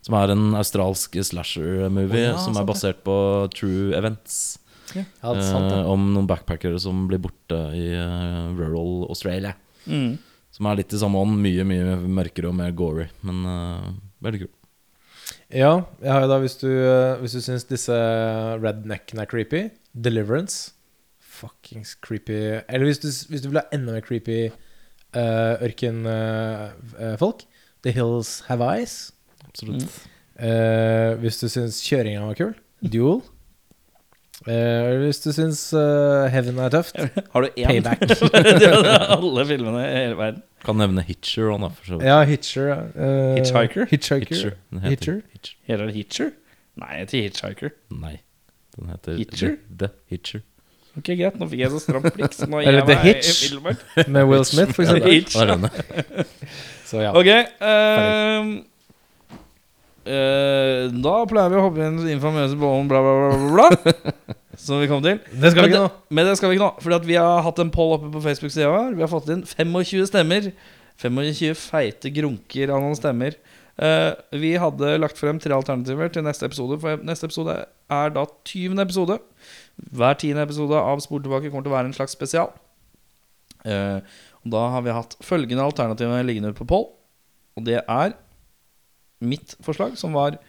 Som er en australsk slasher-movie ja, som er basert på true events. Ja, sant, eh, om noen backpackere som blir borte i eh, rural Australia. Mm. Som er litt i samme ånd. Mye mye mørkere og mer gory. Men uh, veldig kul. Ja, jeg har jo da, hvis du, hvis du syns disse redneckene er creepy Deliverance. Fuckings creepy. Eller hvis du, hvis du vil ha enda mer creepy uh, ørkenfolk. The Hills Have Eyes. Absolutt. Eh, hvis du syns kjøringa var kul, Duel. Eh, hvis du syns uh, Heaven er tøft, Har du én? Payback. Det er alle filmene i hele verden. Kan nevne Hitcher òg, da. For så vidt. Ja, Hitcher. Uh, Hitchhiker? Hitchhiker. Hitcher. Heter Hitcher? Hitcher. Heter det Hitcher? Nei, det heter Hitchhiker. Nei. Den heter Hitcher? The, The Hitcher. Ok, greit. Nå fikk jeg så stram blikk. Så nå Eller The Hitch. Med Will Smith, for eksempel. Så ja. Ok. ehm, eh, da pleier vi å hoppe inn infamøse bollen bla, bla, bla, bla, bla. Som vi kom til. Det skal vi Men ikke nå. Men det skal vi ikke nå. Fordi at vi har hatt en poll oppe på Facebook-sida vår. Vi har fått inn 25 stemmer. 25 feite grunker av noen stemmer. Uh, vi hadde lagt frem tre alternativer til neste episode. For neste episode er da 20. episode. Hver tiende episode av Spor tilbake kommer til å være en slags spesial. Uh, og da har vi hatt følgende alternativer liggende på poll. Og det er mitt forslag, som var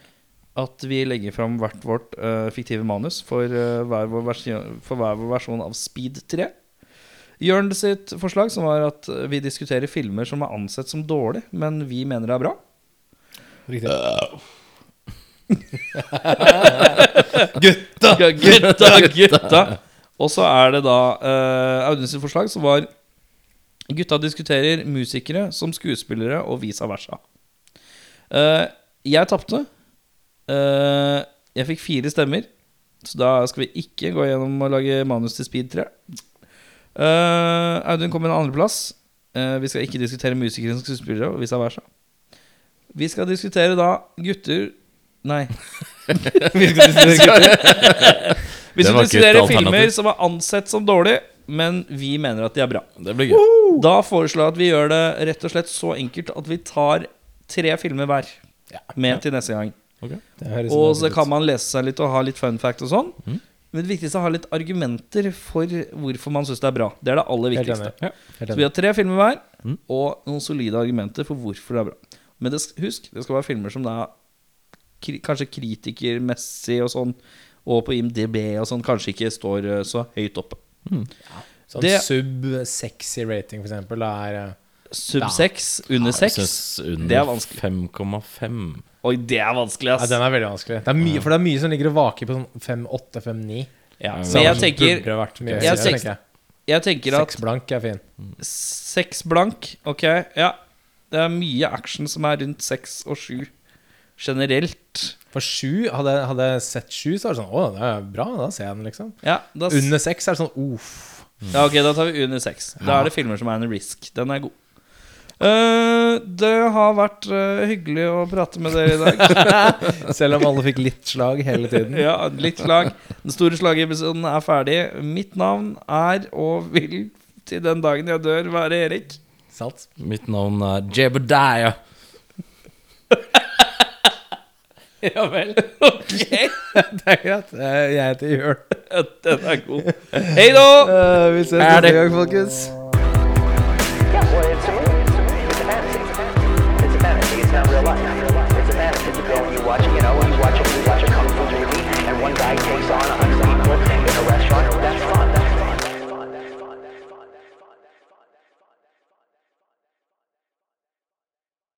at vi legger fram hvert vårt uh, fiktive manus for, uh, hver vår versjon, for hver vår versjon av Speed 3. Jørn sitt forslag, som var at vi diskuterer filmer som er ansett som dårlig, men vi mener det er bra. Riktig. Gutta! gutta, gutta! Og så er det da uh, Audun sitt forslag, som var Gutta diskuterer musikere som skuespillere og vice versa. Eh, jeg tapte. Uh, jeg fikk fire stemmer, så da skal vi ikke gå gjennom og lage manus til Speed 3. Uh, Audun kom med en andreplass. Uh, vi skal ikke diskutere musikere som skuespillere vice versa. Vi skal diskutere da gutter Nei. vi skal diskutere gutter. Vi skal diskutere filmer som er ansett som dårlig, men vi mener at de er bra. Det blir gøy. Da foreslår jeg at vi gjør det rett og slett så enkelt at vi tar tre filmer hver med til neste gang. Og så kan man lese seg litt og ha litt fun fact og sånn. Mhm. Men det viktigste er å ha litt argumenter for hvorfor man syns det er bra. Det er det aller viktigste. Så vi har tre filmer hver, Mhm. og noen solide argumenter for hvorfor det er bra. Men det, husk, det skal være filmer som det er kanskje kritikermessig og sånn, og på IMDb og sånn, kanskje ikke står eh, så høyt oppe. Sånn sub-sexy rating, for eksempel, det er eh, Sub Ja. 6, under Jeg 6 synes under Det er vanskelig. 5,5. Oi, det er vanskelig, Ja, den er veldig vanskelig. Det er mye, for det er mye som ligger og vaker på sånn 5-8, 5-9. Ja. Men jeg Burde tenker, mye Jeg jeg, tenker jeg. jeg tenker at Seks blank er fin. Seks blank, ok, ja. Det er mye action som er rundt seks og sju generelt. For sju, hadde, jeg- hadde jeg sett sju, så er det sånn Å, det er bra, da ser jeg den, liksom. Ja, da, Under seks er det sånn uff. ja, ok, da tar vi under seks. Da er det filmer som er en risk. Den er god. Eh, det har vært eh, hyggelig å prate med dere i dag. Selv om alle fikk litt slag hele tiden. ja, litt slag. Den store slagepisoden er ferdig. Mitt navn er, og vil til den dagen jeg dør, være Erik. Salt. Mitt navn er Jebediah. Ja vel. Ok. Det er greit. Eh, Jeg heter Jørn. Den er god. Hei da! Uh, Vi ses neste gang, folkens.